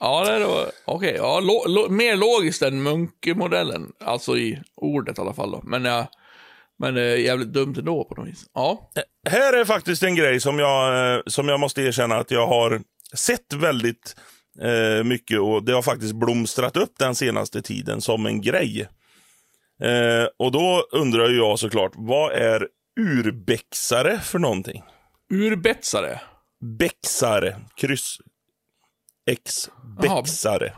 Ja, det är då, okej. Ja, lo, lo, mer logiskt än munkmodellen. Alltså i ordet i alla fall då. Men, ja, men är jävligt dumt ändå på något vis. Ja. Här är faktiskt en grej som jag, eh, som jag måste erkänna att jag har sett väldigt eh, mycket och det har faktiskt blomstrat upp den senaste tiden som en grej. Eh, och då undrar jag såklart, vad är urbexare för någonting? Urbetsare. Bexare, kryss, X, bexare.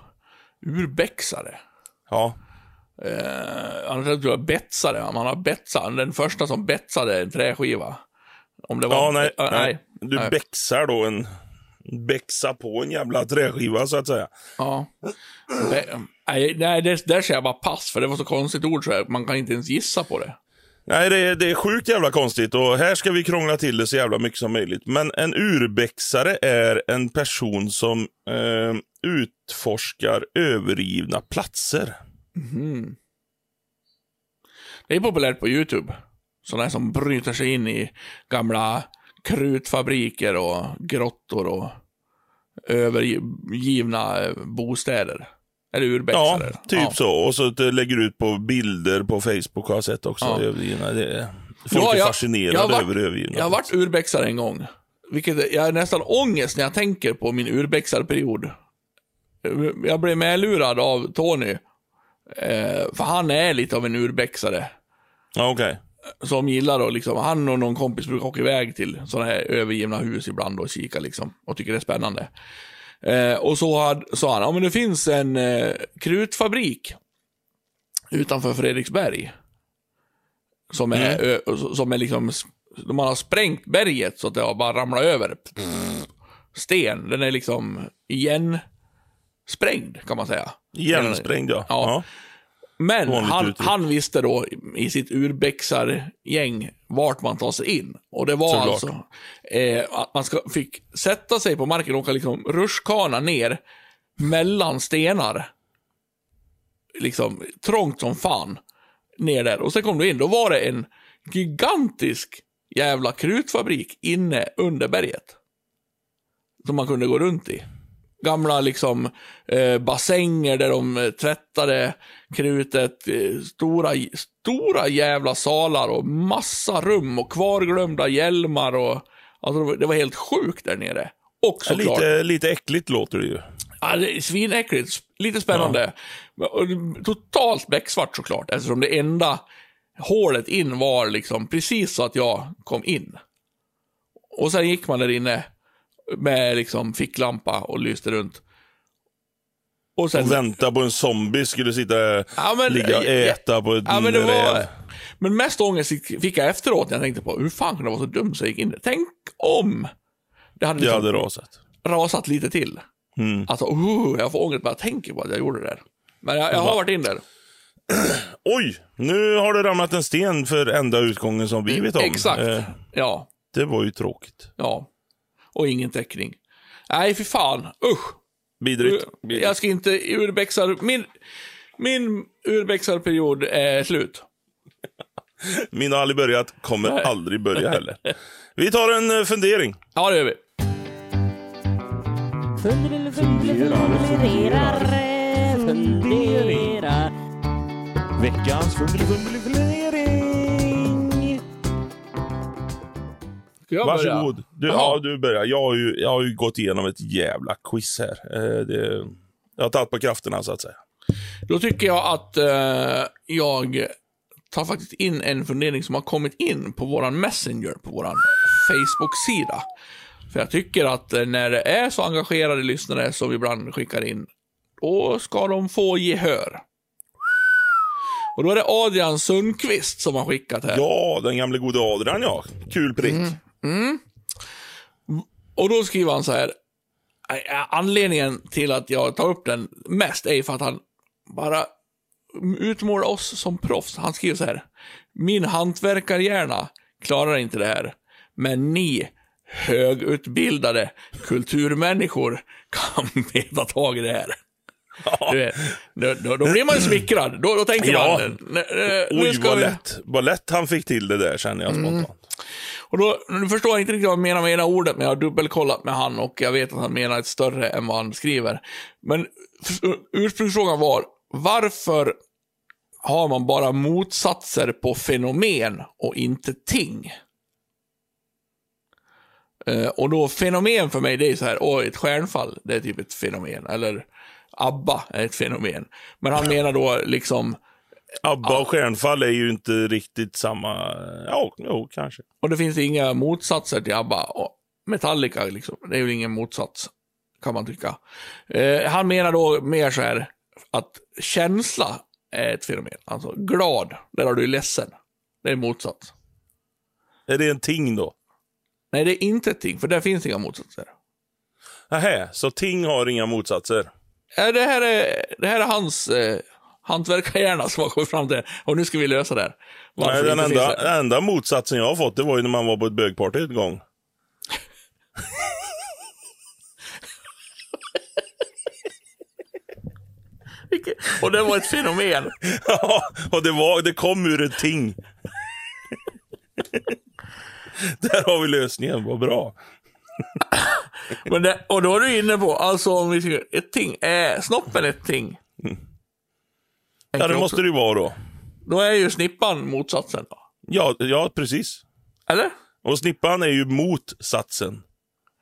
Urbexare. Ja. Eh, annars tror jag betsare. Om han har betsat. Den första som betsade en träskiva. Om det var... ja, nej, Eh, nej. Du nej. bexar då en, bexa på en jävla träskiva så att säga. Ja. Nej, nej det, där säger jag bara pass, för det var så konstigt ord så här, man kan inte ens gissa på det. Nej, det är, det är sjukt jävla konstigt och här ska vi krångla till det så jävla mycket som möjligt. Men en urbexare är en person som eh, utforskar övergivna platser. Det är populärt på YouTube. Sådana som bryter sig in i gamla krutfabriker och grottor och övergivna eh, bostäder. Eller Ja, urbexare. typ så. Och så lägger ut på bilder på Facebook har jag sett också. Ja. Övergivna. Det är, folk Ja, är fascinerade jag har varit- över övergivna Jag har varit urbexare en gång. Vilket, jag har nästan ångest när jag tänker på min urbexarperiod. Jag blev medlurad av Tony. Eh, för han är lite av en urbexare. Ja, okej. Som gillar att liksom, han och någon kompis brukar åka iväg till sådana här övergivna hus ibland och kika liksom. Och tycker det är spännande. Eh, och så had, sa han, ja men det finns en eh, krutfabrik utanför Fredriksberg. Som är, ö, som är liksom, man har sprängt berget så att det har bara ramlat över. Sten, den är liksom igen sprängd kan man säga. Igensprängd ja. Ja. ja. Men han, han visste då i sitt urbexargäng vart man tar sig in. Och det var Såklart. alltså eh, att man ska, fick sätta sig på marken och åka liksom rutschkana ner mellan stenar. Liksom trångt som fan. Ner där. Och sen kom du in, då var det en gigantisk jävla krutfabrik inne under berget. Som man kunde gå runt i gamla liksom eh, bassänger där de eh, tvättade krutet, eh, stora, stora jävla salar och massa rum och kvarglömda hjälmar och alltså det var, helt sjukt där nere. Och Ja, såklart, Lite, lite äckligt låter det ju. ja, det är svinäckligt, lite spännande. Det- Totalt becksvart såklart, eftersom det enda hålet in var liksom precis så att jag kom in. Och sen gick man där inne med liksom ficklampa och lyste runt. Och sen... Och vänta på en zombie skulle sitta Ja, men- ligga och äta på ett Ja, men det var... Men mest ångest fick jag efteråt när jag tänkte på hur fan kunde jag vara så dum så jag gick in där. Tänk om det hade, Det liksom hade rasat. rasat lite till. Mm. Alltså, uh, jag får ångest bara jag tänker på att jag gjorde det där. Men jag, jag har Va? varit in där. *clears throat* Oj, nu har det ramlat en sten för enda utgången som vi vet om. Exakt. Eh, Ja, det var ju tråkigt. ja. Och ingen täckning. Nej, för fan. Usch. Vidrigt. Jag ska inte urbexar... Min, min urbexarperiod är slut. *laughs* Min har aldrig börjat, kommer Nej. aldrig börja *laughs* heller. Vi tar en eh, fundering. Ja, det gör vi. Funderar, funderar, funderar. Veckans fundering. Ska jag börja? Varsågod. Du, Jaha. ja, du börjar. Jag har, ju, jag har ju gått igenom ett jävla quiz här. Eh, det, jag har tagit på krafterna, så att säga. Då tycker jag att eh, jag tar faktiskt in en fundering som har kommit in på våran Messenger, på våran Facebook-sida. För jag tycker att eh, när det är så engagerade lyssnare som vi ibland skickar in, då ska de få gehör. Och då är det Adrian Sundqvist som har skickat här. Ja, den gamle gode Adrian, ja. Kul prick. Mm. Mm. Och då skriver han så här. Eh, anledningen till att jag tar upp den mest är för att han bara utmålar oss som proffs. Han skriver så här. Min hantverkarhjärna klarar inte det här. Men ni högutbildade kulturmänniskor kan *laughs* beta tag i det här. Vet, då, då, då blir man ju smickrad. Då, då tänker Ja. man... "Nä, nä, nu Oj, vad vi- lätt. vad lätt han fick till det där, känner jag spontant. Och då, nu förstår jag inte riktigt vad han menar med ena ordet, men jag har dubbelkollat med han och jag vet att han menar ett större än vad han skriver. Men ursprungsfrågan var, varför har man bara motsatser på fenomen och inte ting? Eh, och då fenomen för mig, det är så här, åh, ett stjärnfall, det är typ ett fenomen. Eller ABBA är ett fenomen. Men han menar då liksom, Abba och Stjärnfall är ju inte riktigt samma... Ja, jo, kanske. Och det finns inga motsatser till ABBA. Och Metallica, liksom, det är ju ingen motsats, kan man tycka. Eh, han menar då mer så här, att känsla är ett fenomen. Alltså glad, där har du ledsen. Det är motsats. Är det en ting då? Nej, det är inte ett ting, för där finns inga motsatser. Nähä, så ting har inga motsatser? Eh, det, här är, det här är hans eh, hantverkarhjärna som har kommit fram till det. Och nu ska vi lösa det här. Nej, den enda, det. enda motsatsen jag har fått, det var ju när man var på ett bögparty en gång. *laughs* Och det var ett fenomen. *laughs* Ja, och det, var, det kom ur ett ting. *laughs* Där har vi lösningen, vad bra. Men det, och då är du inne på, alltså om vi ska, ett ting, är snoppen ett ting? Ja, det måste det ju vara då. Då är ju snippan motsatsen då. Ja, ja, precis. Eller? Och snippan är ju motsatsen.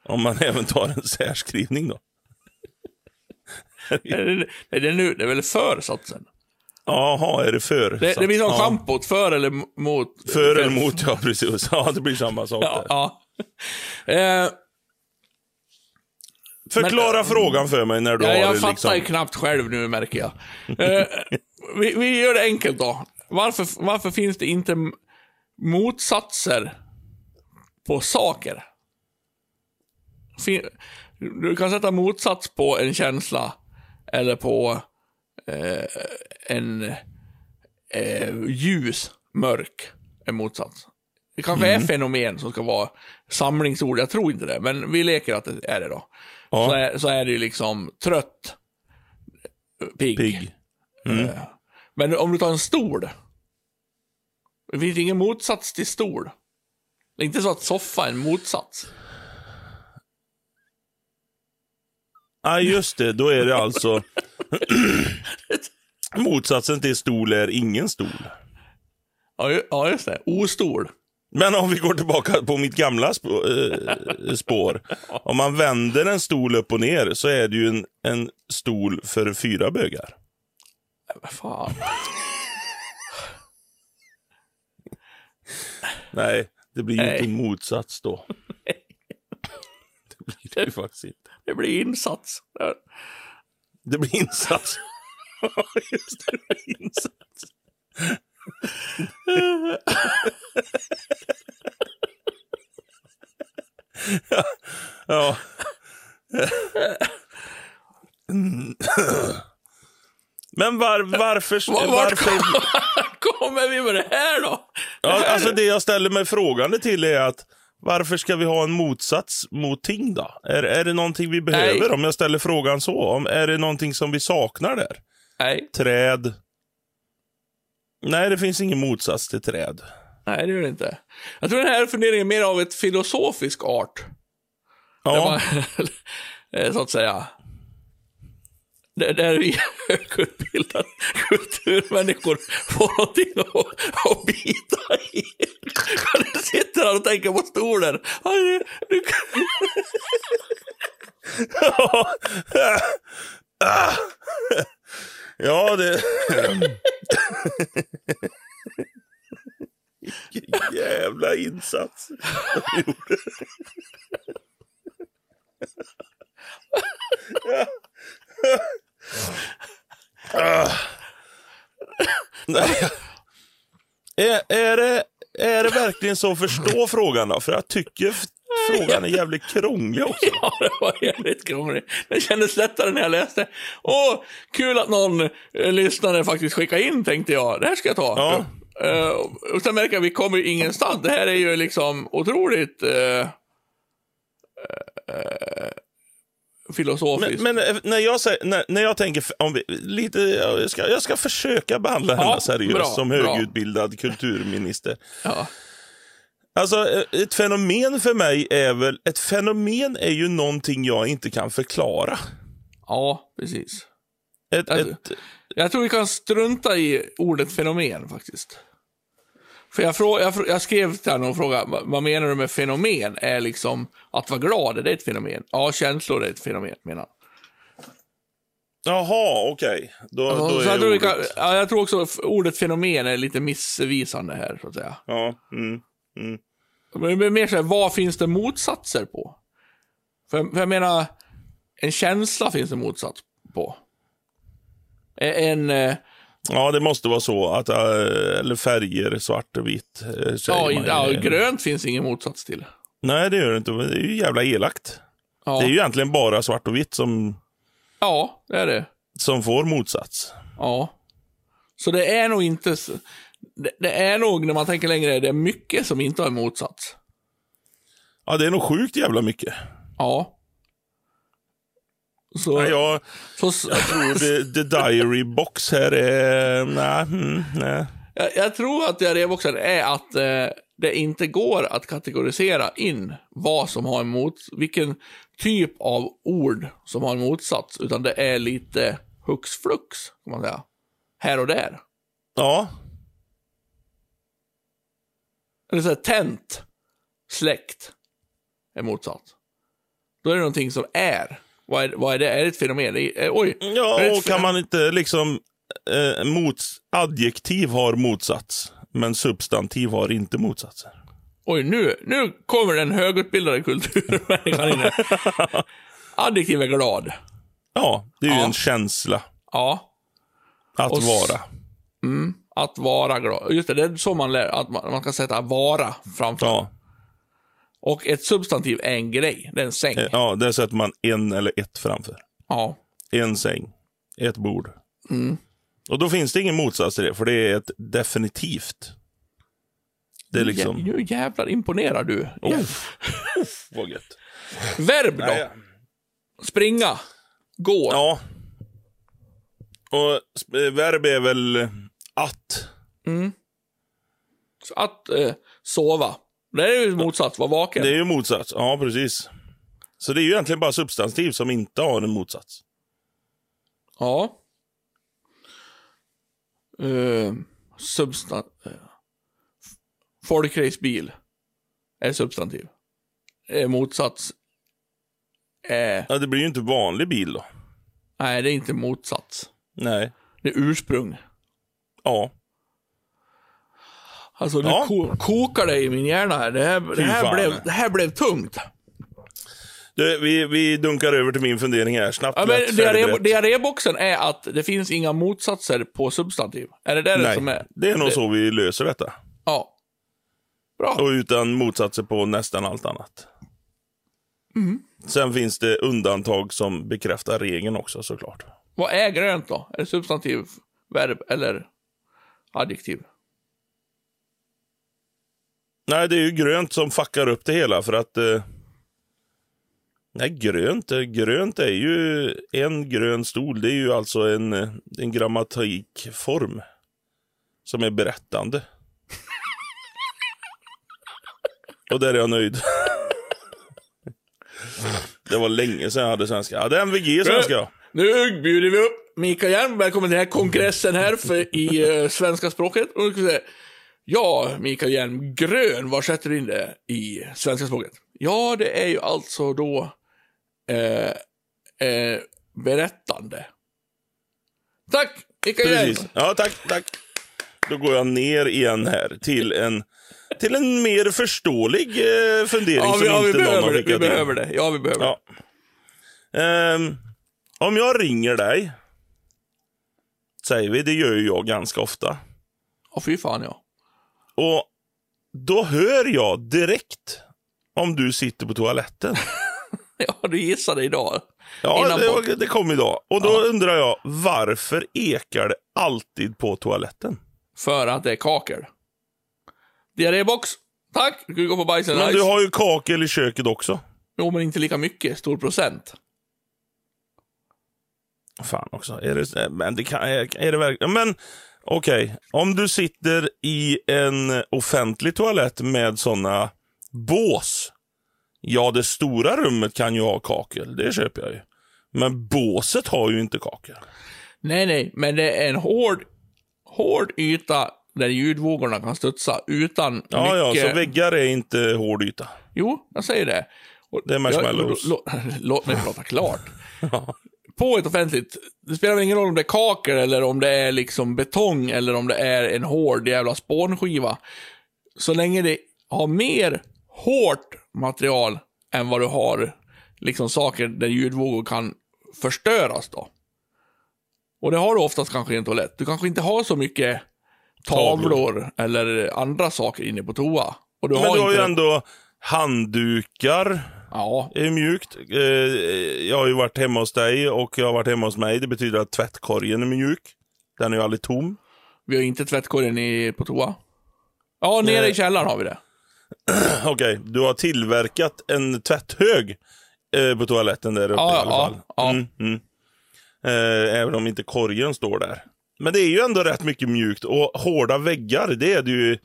Om man *laughs* även tar en särskrivning då. Är det, är det, nu, det är väl försatsen? Jaha, är det för? Det, det blir som ja. schampot, för eller mot? För eller mot, ja precis. Ja, det blir samma sak Ja. där. ja. Eh, Förklara men- frågan för mig när du ja, har jag det fattar liksom. ju knappt själv nu, märker jag. Eh, vi, vi gör det enkelt då. Varför, varför finns det inte motsatser på saker? Fin, du kan sätta motsats på en känsla eller på eh, en eh, ljus, mörk, en motsats. Det kanske är fenomen som ska vara samlingsord, jag tror inte det, men vi leker att det är det då. Ja. Så, är, så är det ju liksom trött, pigg. Pigg. Eh, Men om du tar en stol. Det finns ingen motsats till stol. Det är inte så att soffa är en motsats. Nej, just det. Då är det alltså... *laughs* Motsatsen till stol är ingen stol. Ja just det. Ostol. Men om vi går tillbaka på mitt gamla spå, eh, spår. Om man vänder en stol upp och ner så är det ju en, en stol för fyra bögar. Vad fan. Nej, det blir ju inte en motsats då. *laughs* Det blir det ju faktiskt inte. Det blir insats. Det blir insats. *laughs* Just det, det blir insats. Ja. Men Men var, varför... Vart varför kommer vi med det här då? Det ja, här alltså är- det jag ställer mig frågande till är att varför ska vi ha en motsats mot ting då? Är, är det någonting vi behöver Nej. om jag ställer frågan så? Om, är det någonting som vi saknar där? Nej, Träd? Nej, det finns ingen motsats till träd. nej, det gör det inte. Jag tror den här funderingen är mer av ett filosofisk art. Ja, man, *laughs* eh, så att säga. Där, där vi *laughs* högutbildade kulturmänniskor får någonting att, att bita i. Du sitter här och tänker på stolen. *laughs* Ja, det... Vilken jävla insats de gjorde. Ah. Nej. Är, är, det, är det verkligen så? Förstå frågan då? För jag tycker frågan är jävligt krånglig också. *laughs* ja, det var jävligt krångligt. Det kändes lättare när jag läste. Åh, kul att någon eh, lyssnare faktiskt skickade in, tänkte jag. Det här ska jag ta. Ja. Eh, och sen märker jag att vi kommer ingenstans. Det här är ju liksom otroligt eh, eh, filosofiskt. Men, men när, jag säger, när, när jag tänker, om vi, lite, jag ska, jag ska försöka behandla henne Ja, seriöst bra, som bra. högutbildad kulturminister. ja. Alltså, eh, ett fenomen för mig är väl, ett fenomen är ju någonting jag inte kan förklara. ja, precis. Ett, Alltså- ett, Jag tror vi kan strunta i ordet fenomen faktiskt. För jag, frå, jag, jag skrev till henne och frågade, vad, menar du med fenomen? Är liksom att vara glad, är det ett fenomen? Ja, känslor är ett fenomen, menar han. jaha, okej. Då, Ja, då så är jag, tror ordet, kan, ja, jag tror också ordet fenomen är lite missvisande här, så att säga. Ja, mm. Men det är mer så här, vad finns det motsatser på? För, för jag menar, en känsla finns det motsats på. En, eh, ja, det måste vara så. Att, eh, eller färger, svart och vitt. eh, ja, man ja, grönt finns ingen motsats till. Nej, det gör det inte. Det är ju jävla elakt. Ja, Det är ju egentligen bara svart och vitt som, ja det är det. som får motsats. Ja. Så det är nog inte... Det, det är nog, när man tänker längre, det är mycket som inte har en motsats. Ja, det är nog sjukt jävla mycket. Ja. Så, Nej, jag, så, jag tror the, *laughs* the diary box här är... Nej, mm, nej. jag, jag tror att diarréboxen är att eh, det inte går att kategorisera in vad som har en mot, vilken typ av ord som har en motsats, utan det är lite hux flux, kan man säga. Här och där. Ja, Eller så här, tänt, släckt, är motsatt. Då är det någonting som är. Vad är, vad är det? Är det ett fenomen? Är, oj! ja och kan man inte liksom... Eh, mots, adjektiv har motsats, men substantiv har inte motsatser. Oj, nu, nu kommer den högutbildade kulturmänniskan in. *laughs* Adjektiv är glad. Ja, det är ju Ja. en känsla Ja, att Och vara. mm, att vara glad. Just det, det är så man lär, att man, man kan sätta vara framför. Ja, Och ett substantiv är en grej, det är en säng. eh, ja, där sätter man en eller ett framför. Ja. En säng, ett bord. Mm. Och då finns det ingen motsats till det, för det är ett definitivt. Det är liksom... Nu, nu jävlar imponerar du. Oh, vad gött. Verb då? Nej, Springa. Gå. Ja. Och verb är väl att. Så Att eh, sova. Det är ju motsats, vara vaken. Det är ju motsats. Ja, precis. Så det är ju egentligen bara substantiv som inte har en motsats. Ja. Uh, substan... Uh, folkracebil. Är substantiv. Uh, motsats. Uh, Ja, det blir ju inte vanlig bil då. nej, det är inte motsats. Nej. Det är ursprung. Ja. Alltså, nu Ja. ko- kokar det i min hjärna här. Det här, det här, blev, det här blev tungt. Du, vi, vi dunkar över till min fundering här. Snabbt, Ja, lätt, men diarré, diarréboxen är att det finns inga motsatser på substantiv. Är det det som Nej, är? det är nog så vi löser detta. Ja. Bra. Och utan motsatser på nästan allt annat. Mm. Sen finns det undantag som bekräftar regeln också såklart. Vad är grönt då? Är det substantiv, verb eller adjektiv? Nej, det är ju grönt som fuckar upp det hela för att... Eh, nej, grönt, eh, grönt är ju en grön stol. Det är ju alltså en, eh, en grammatikform som är berättande. Och där är jag nöjd. *laughs* Det var länge sedan jag hade svenska. Jag hade MVG svenska. ja. Nu bjuder vi upp Mikael Hjelm. Välkommen till den här kongressen här för, i eh, svenska språket. Och säga, ja, Mikael Hjelm, grön, var sätter du in det i svenska språket? Ja, det är ju alltså då eh, eh, berättande. Tack, Mikael Hjelm. Ja, tack, tack. Då går jag ner igen här till en, till en mer förståelig eh, fundering Ja, som vi, ja, vi inte någon har det. Vi behöver det. Ja, vi behöver det. Ja. Ehm, om jag ringer dig, säger vi, det gör ju jag ganska ofta. Ja, fy fan ja. Och då hör jag direkt om du sitter på toaletten. *laughs* Ja, du gissade idag. Ja, det, det kom idag. Och då undrar jag, varför ekar det alltid på toaletten? För att det är kakel. Diarrébox. Tack. Du kan gå på bajsen. Men du har ju kakel i köket också. Jo, men inte lika mycket. Stor procent. Fan också. Är det, men det kan, är, är det verkligen... Men okej, om du sitter i en offentlig toalett med såna bås. Ja, det stora rummet kan ju ha kakel. Det köper jag ju. Men båset har ju inte kakel. Nej, nej, men det är en hård, hård yta där ljudvågorna kan studsa utan Ja, ja, mycket... så väggar är inte hård yta. Jo, jag säger det. Och Det är marshmallows. Ja, lå- lå- låt mig prata klart. *laughs* På ett offentligt, det spelar väl ingen roll om det är kakel eller om det är liksom betong eller om det är en hård jävla spånskiva. Så länge det har mer hårt material än vad du har liksom saker där ljudvågor kan förstöras då. Och det har du oftast kanske i en toalett. Du kanske inte har så mycket tavlor eller andra saker inne på toa. Och du Men har du har ju ändå handdukar. Ja, är mjukt. Eh, jag har ju varit hemma hos dig och jag har varit hemma hos mig. Det betyder att tvättkorgen är mjuk. Den är ju aldrig tom. Vi har inte tvättkorgen i, på toa. Ja, nere Nej. i källaren har vi det. *clears throat* Okej, du har tillverkat en tvätthög eh, på toaletten där uppe Ja, i alla fall. ja. Mm, mm. Eh, även om inte korgen står där. Men det är ju ändå rätt mycket mjukt och hårda väggar, det är det ju.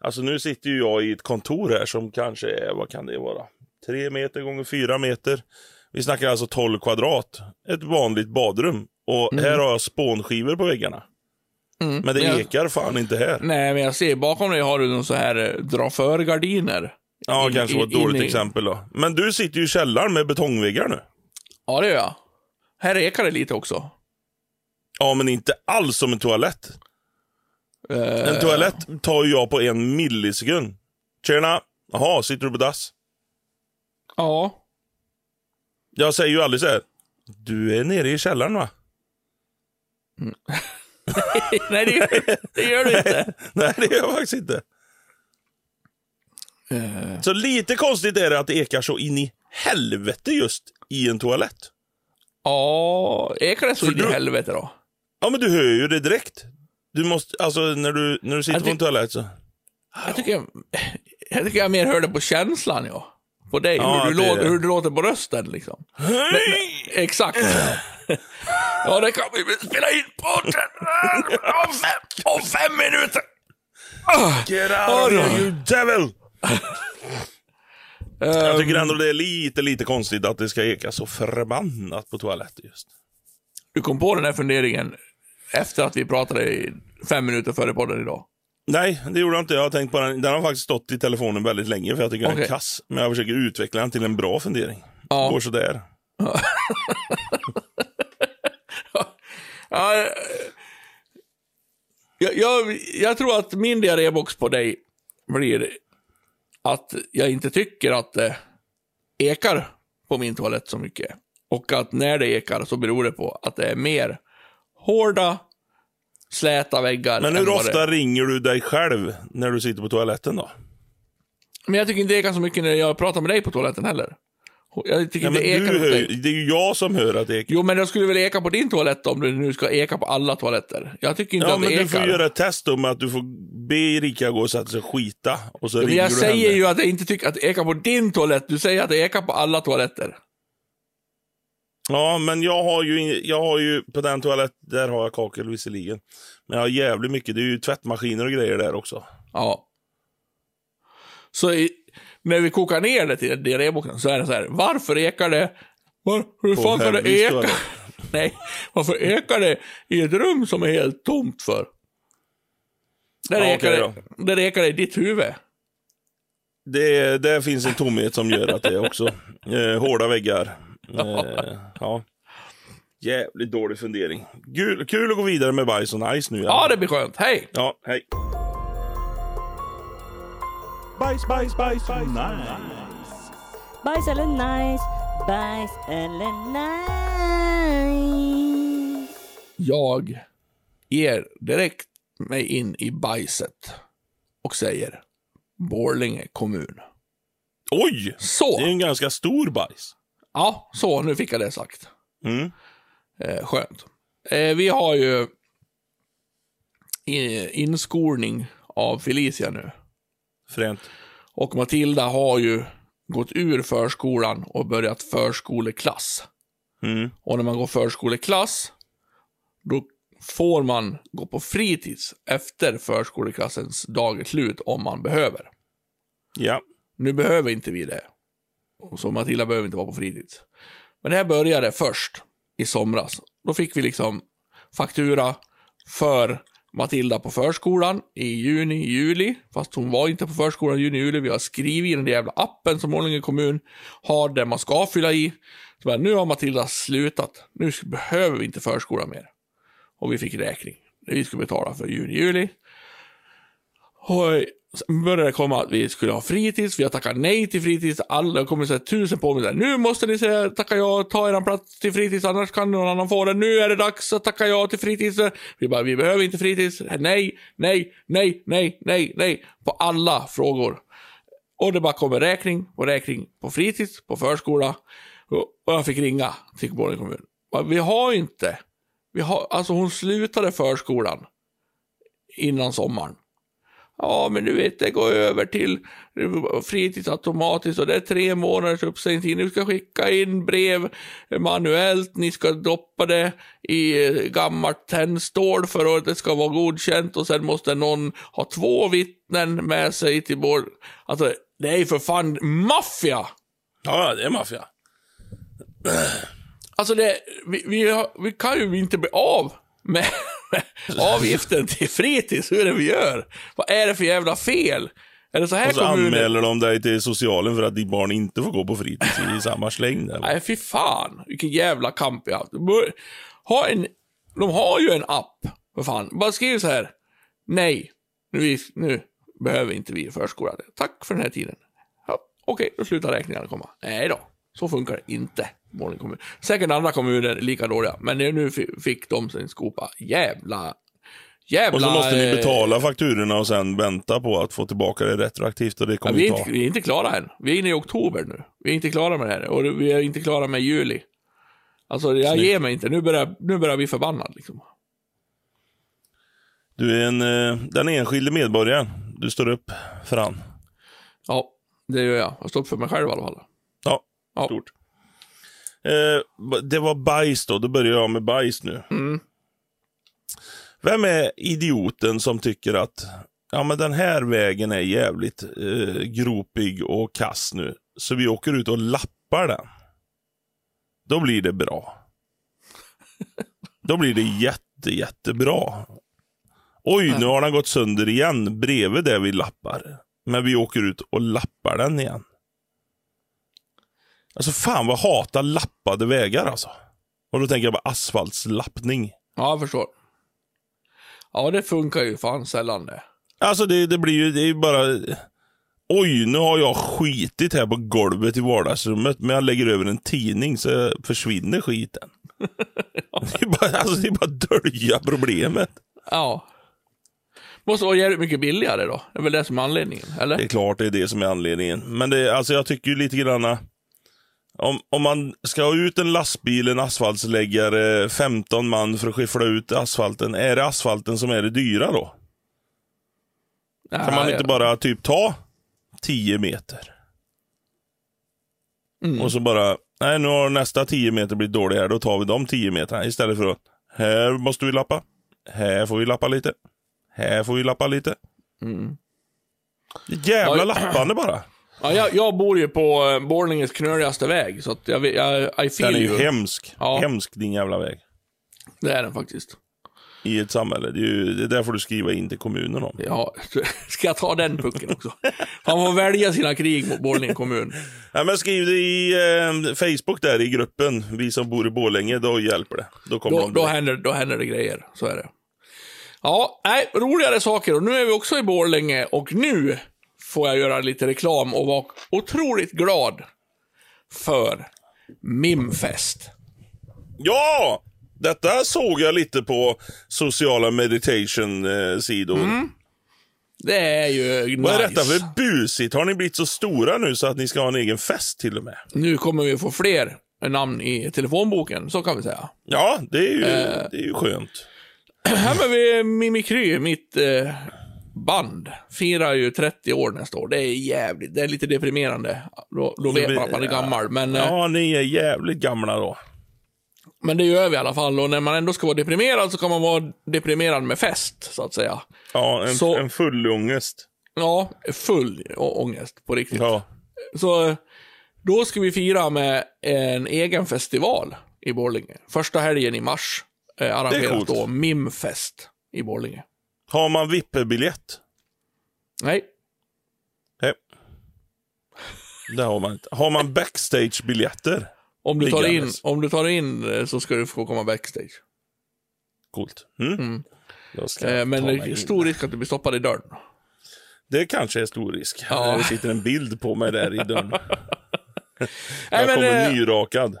Alltså nu sitter ju jag i ett kontor här som kanske är, vad kan det vara? Tre meter gånger fyra meter. Vi snackar alltså 12 kvadrat. Ett vanligt badrum. Och här har jag spånskivor på väggarna. Men det Mm. Ja. ekar fan inte här. Nej, men jag ser bakom dig har du någon så här eh, dra för-gardiner. Ja, In- kanske var ett in- dåligt in exempel då. Men du sitter ju i källaren med betongväggar nu. Ja, det gör jag. Här ekar det lite också. Ja, men inte alls som en toalett. Eh, En toalett tar ju jag på en millisekund. Tjena! Jaha, sitter du på dass? Ja. Jag säger ju aldrig så här. Du är nere i källaren va? *laughs* Nej, det gör, det gör du inte. *laughs* Nej, det gör jag faktiskt inte. Eh, Så lite konstigt är det att det ekar så in i helvete just i en toalett. Ja, ekar det så in i helvete då? Ja, men du hör ju det direkt. Du måste, alltså när du, när du sitter Jag på en toalett så. Jag tycker jag, jag tycker jag mer hör det på känslan, ja. På dig, Ja, hur, du låter, hur du låter på rösten liksom. Exakt. Ja, det kan vi spela in podden om fem, om fem minuter. Get out of here you devil! Jag tycker Ehm, ändå det är lite, lite konstigt att det ska eka så förbannat på toaletter just. Du kom på den här funderingen efter att vi pratade i fem minuter före podden idag. Nej, det gjorde jag inte. Jag har tänkt på den. Den har faktiskt stått i telefonen väldigt länge för jag tycker den är kass. Men jag försöker utveckla den till en bra fundering. Ja. Går sådär. *laughs* Ja, jag, jag, jag tror att min diarrébox på dig blir att jag inte tycker att det ekar på min toalett så mycket. Och att när det ekar så beror det på att det är mer hårda, släta väggar. Men hur vad det- ofta ringer du dig själv när du sitter på toaletten då? Men jag tycker inte det ekar så mycket när jag pratar med dig på toaletten heller. Jag tycker Ja, men inte du ekar hör, dig. det är ju jag som hör att det ekar. Jo, men jag skulle väl eka på din toalett om du nu ska eka på alla toaletter. Jag tycker inte Ja, att men det du ekar. får göra ett test då med att du får be Erika gå och sätta sig och skita. Och så Men ringer jag du säger henne. ju att jag inte tycker att det ekar på din toalett. Du säger att det ekar på alla toaletter. Ja, men jag har ju, jag har ju på den toalett, där har jag kakel visserligen. Men jag har jävligt mycket, det är ju tvättmaskiner och grejer där också. Ja. Så i, när vi kokar ner det till diarréboken så är det så här. Varför ekar det? Var, hur På fan kan det eka? *laughs* Nej, varför ekar det i ett rum som är helt tomt för? Där, Ja, ekar, det, där ekar det i ditt huvud. Det, det finns en tomhet som gör att det också. Eh, hårda väggar. Eh, ja. Jävligt dålig fundering. Kul, kul att gå vidare med bajs och nice nu. Ja, det blir skönt. Hej! Ja, hej. Bajs, bajs, bajs, nice. Bajs eller nice, bajs eller nice. Jag ger direkt mig in i bajset och säger Borlänge kommun. Oj! Så! Det är en ganska stor bajs. Ja, så. Nu fick jag det sagt. Mm. Eh, skönt. Eh, vi har ju inskolning av Felicia nu. Fränt. Och Matilda har ju gått ur förskolan och börjat förskoleklass. Mm. Och när man går förskoleklass, då får man gå på fritids efter förskoleklassens dag är slut om man behöver. Ja. Nu behöver inte vi det. Så Matilda behöver inte vara på fritids. Men det här började först i somras. Då fick vi liksom faktura för Matilda på förskolan i juni, juli. Fast hon var inte på förskolan i juni, juli. Vi har skrivit i den där jävla appen som Borlänge kommun har där man ska fylla i. Så bara, nu har Matilda slutat. Nu behöver vi inte förskolan mer. Och vi fick räkning. Vi skulle betala för juni, juli. Och sen började det komma att vi skulle ha fritids, vi har tackat nej till fritids, alla kommer kommit tusen påminnelser. Nu måste ni säga tacka ja, ta er plats till fritids, annars kan någon annan få det. Nu är det dags att tacka ja till fritids. Vi bara, vi behöver inte fritids. Nej, nej, nej, nej, nej, nej. På alla frågor. Och det bara kommer räkning och räkning på fritids, på förskola. Och jag fick ringa till Borlänge kommun. Vi har inte. Vi har, alltså hon slutade förskolan innan sommaren. Ja, men du vet, det går över till fritids automatiskt och det är tre månaders uppsägningstid. Ni ska skicka in brev manuellt, ni ska droppa det i eh, gammalt tändstål för att det ska vara godkänt och sen måste någon ha två vittnen med sig till vår... Alltså, det är ju för fan maffia! Ja, det är maffia. Alltså, det, vi, vi, vi kan ju inte bli av med *laughs* avgiften till fritids, hur är det vi gör? Vad är det för jävla fel? Är det så här Och så kommuner... anmäler de dig till socialen för att ditt barn inte får gå på fritids i *laughs* samma släng. Där. Nej, fy fan. Vilken jävla kamp jag haft. Ha en... De har ju en app. För fan. Bara skriv så här. Nej, nu, nu behöver inte vi förskola. Tack för den här tiden. Ja, Okej, då slutar räkningarna komma. Nej då, så funkar det inte. Borlänge kommun. Säkert andra kommuner lika dåliga, men nu fi- fick de sin skopa. Jävla... Jävla... Och så måste ni eh, betala fakturorna och sen vänta på att få tillbaka det retroaktivt och det Ja, kommer vi, är inte, vi är inte klara än. Vi är inne i oktober nu. Vi är inte klara med det här. Och vi är inte klara med juli. Alltså, jag Snyggt. ger mig inte. Nu börjar, nu börjar vi förbannad liksom. Du är en, eh, den enskilde medborgaren. Du står upp för han. Ja, det gör jag. Jag står upp för mig själv i alla fall. Ja, Ja. stort. Eh, det var bajs då. Då börjar jag med bajs nu. Mm. Vem är idioten som tycker att ja, men den här vägen är jävligt eh, gropig och kass nu, så vi åker ut och lappar den. Då blir det bra. Då blir det jätte, jättebra. Oj, nu har den gått sönder igen bredvid där vi lappar. Men vi åker ut och lappar den igen. Alltså fan vad jag hatar lappade vägar alltså. Och då tänker jag på asfaltslappning. Ja, jag förstår. Ja, det funkar ju fan sällan det. Alltså det, det blir ju, det är ju bara... Oj, nu har jag skitit här på golvet i vardagsrummet, men jag lägger över en tidning så försvinner skiten. *laughs* det, är bara, alltså, det är bara dölja problemet. Ja. Måste vara jävligt mycket billigare då. Det är väl det som är anledningen, eller? Det är klart det är det som är anledningen. Men det, alltså, jag tycker ju lite grann... Om, om man ska ha ut en lastbil, en asfaltsläggare, 15 man för att skiffla ut asfalten. Är det asfalten som är det dyra då? Kan man inte bara typ ta 10 meter? Mm. Och så bara, nej nu har nästa 10 meter blivit dålig här, då tar vi de 10 meterna istället för att, här måste vi lappa. Här får vi lappa lite. Här får vi lappa lite. Mm. Jävla Ja, lappande bara. Ja, jag, jag bor ju på eh, Borlänges knöligaste väg, så att jag, jag, I Den feel är ju hemsk. Ja. Hemsk din jävla väg. Det är den faktiskt. I ett samhälle. Det, är ju, det där får du skriva in till kommunen om. Ja, *laughs* ska jag ta den pucken också? Han får välja sina krig mot Borlänge kommun. Ja, men skriv det i eh, Facebook där i gruppen. Vi som bor i Borlänge, då hjälper det. Då kommer Då, de då, händer, då händer det grejer, så är det. Ja, nej, roligare saker. Och nu är vi också i Borlänge och nu får jag göra lite reklam och vara otroligt glad för Mimfest. Ja! Detta såg jag lite på sociala meditation-sidor. Det är ju nice. Vad är detta för busigt? Har ni blivit så stora nu så att ni ska ha en egen fest till och med? Nu kommer vi få fler namn i telefonboken, så kan vi säga. Ja, det är ju, Eh. det är ju skönt. *clears throat* Här med vi Mimikry, mitt eh, band, firar ju 30 år nästa år. Det är jävligt, det är lite deprimerande. Då, då vet man att man är gammal, men, eh, Ja, ni är jävligt gamla då. men det gör vi i alla fall. Och när man ändå ska vara deprimerad så kan man vara deprimerad med fest, så att säga. Ja, en, Så- en full ångest. Ja, full ångest på riktigt. Ja. Så eh, då ska vi fira med en egen festival i Borlänge. Första helgen i mars eh, arrangeras coolt. då Mimfest i Borlänge. Har man VIP-biljett? Nej, Nej. Det har man inte. Har man backstage-biljetter? om du, tar in, om du tar in eh, så ska du få komma backstage. Coolt. Mm. Mm. Eh, men det är stor risk att du blir stoppad i dörren. Det kanske är stor risk. Ja. Det sitter en bild på mig där i dörren. *laughs* Jag men, kommer eh, nyrakad.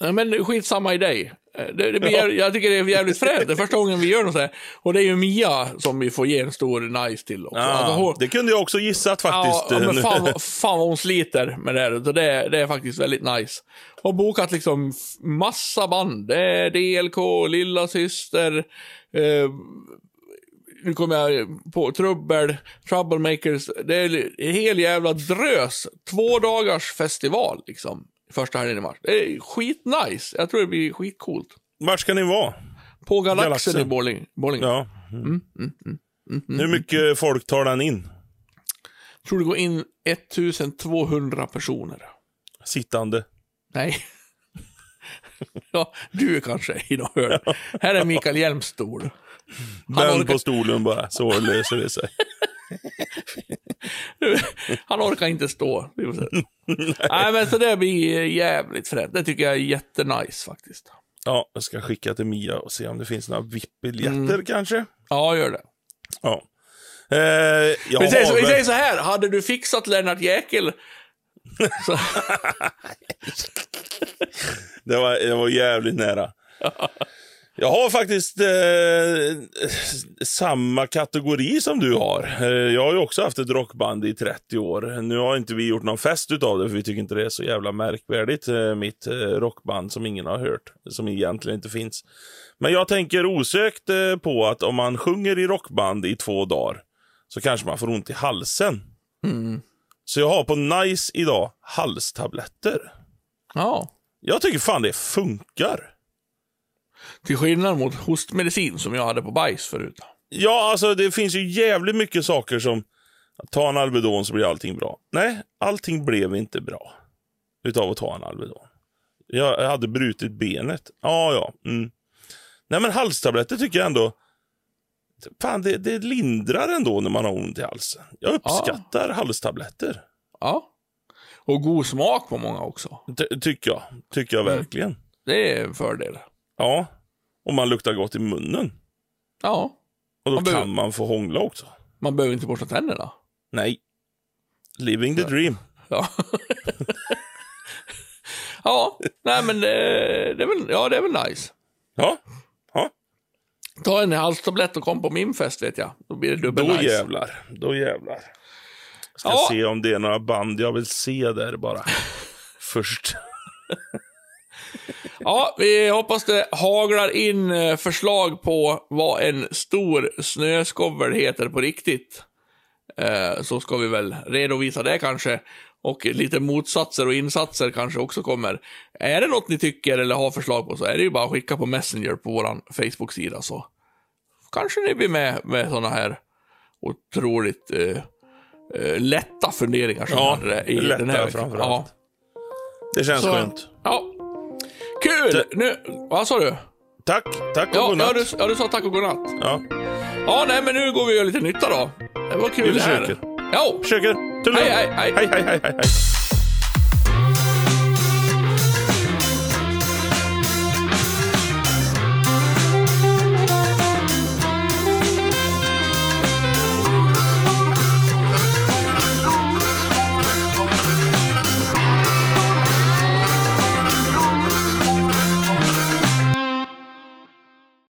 Nej, men skitsamma i dig. Eh, Det, det blir, Jag tycker det är jävligt fränt. Det är första gången vi gör något så här. Och det är ju Mia som vi får ge en stor nice till också. Alltså, Ja, hon- det kunde jag också gissat faktiskt. Ja, men fan, *laughs* fan vad hon sliter med det här. Så det, det är faktiskt väldigt nice. Har bokat liksom massa band. Det är DLK, Lilla Syster, eh, nu kommer jag på Trubbel, Troublemakers. Det är en hel jävla drös. Två dagars festival liksom. Första helgen i mars. Det är skitnice. Jag tror det blir skitcoolt. Vart ska ni vara? På Galaxen, Galaxen. i Borlänge. Ja. Mm, Hur mycket folk tar den in? Tror det går in 1200 personer. Sittande. Nej. *laughs* ja, du kanske i något hörn. Här är Mikael Hjelms stol. Vänd orkar- på stolen bara, så löser det sig. *laughs* *laughs* Han orkar inte stå. Se. *laughs* Nej, men så det blir jävligt fränt. Det tycker jag är jättenice faktiskt. Ja, jag ska skicka till Mia och se om det finns några VIP-biljetter Mm. kanske. Ja, gör det. Ja. Eh, jag Vi säger, vi säger så här, hade du fixat Lennart Jäkel så, *laughs* Det var, det var jävligt nära. Jag har faktiskt eh, samma kategori som du har. Eh, jag har ju också haft ett rockband i 30 år. Nu har inte vi gjort någon fest utav det, för vi tycker inte det är så jävla märkvärdigt. Eh, mitt eh, rockband som ingen har hört, som egentligen inte finns. Men jag tänker osökt på att om man sjunger i rockband i två dagar, så kanske man får ont i halsen. mm. Så jag har på Nice idag halstabletter. Ja. Jag tycker fan det funkar. Till skillnad mot hostmedicin som jag hade på bajs förut. Ja, alltså det finns ju jävligt mycket saker som... Ta en Alvedon så blir allting bra. Nej, allting blev inte bra utav att ta en Alvedon. Jag hade brutit benet. Ja, ja. Mm. Nej, men halstabletter tycker jag ändå... Fan, det, det lindrar ändå när man har ont i halsen. Jag uppskattar halstabletter. Ja. Och god smak på många också. Ty- tycker jag. Tycker jag Mm. verkligen. Det är en fördel. Ja. Och man luktar gott i munnen. Ja. Och då Man behöver- kan man få hångla också. Man behöver inte borsta tänderna. Nej. Living the dream. Ja. ja, nej men det, det, är väl, ja, det är väl nice. Ja. Ja. Ta en halstablett och kom på min fest vet jag. Då blir det dubbel Då nice. jävlar. Då jävlar. Ska Ja. se om det är några band jag vill se där bara. *laughs* först. Ja, vi hoppas det haglar in eh, förslag på vad en stor snöskovel heter på riktigt. Eh, Så ska vi väl redovisa det kanske. Och lite motsatser och insatser kanske också kommer. Är det något ni tycker eller har förslag på så är det ju bara att skicka på Messenger på vår Facebook-sida så kanske ni blir med med sådana här otroligt eh, eh, lätta funderingar som Ja, hade i lätta den här veckan. framförallt. Det känns Så- skönt. Ja. Kul! Nu, vad sa du? Tack, tack och Ja, godnatt. ja, du, ja, du sa tack och godnatt. Ja, Ja, nej, men nu går vi och gör lite nytta då. Det var kul Vi det här. försöker. Ja, försöker. Tulla. Hej, hej, hej. hej, hej, hej, hej.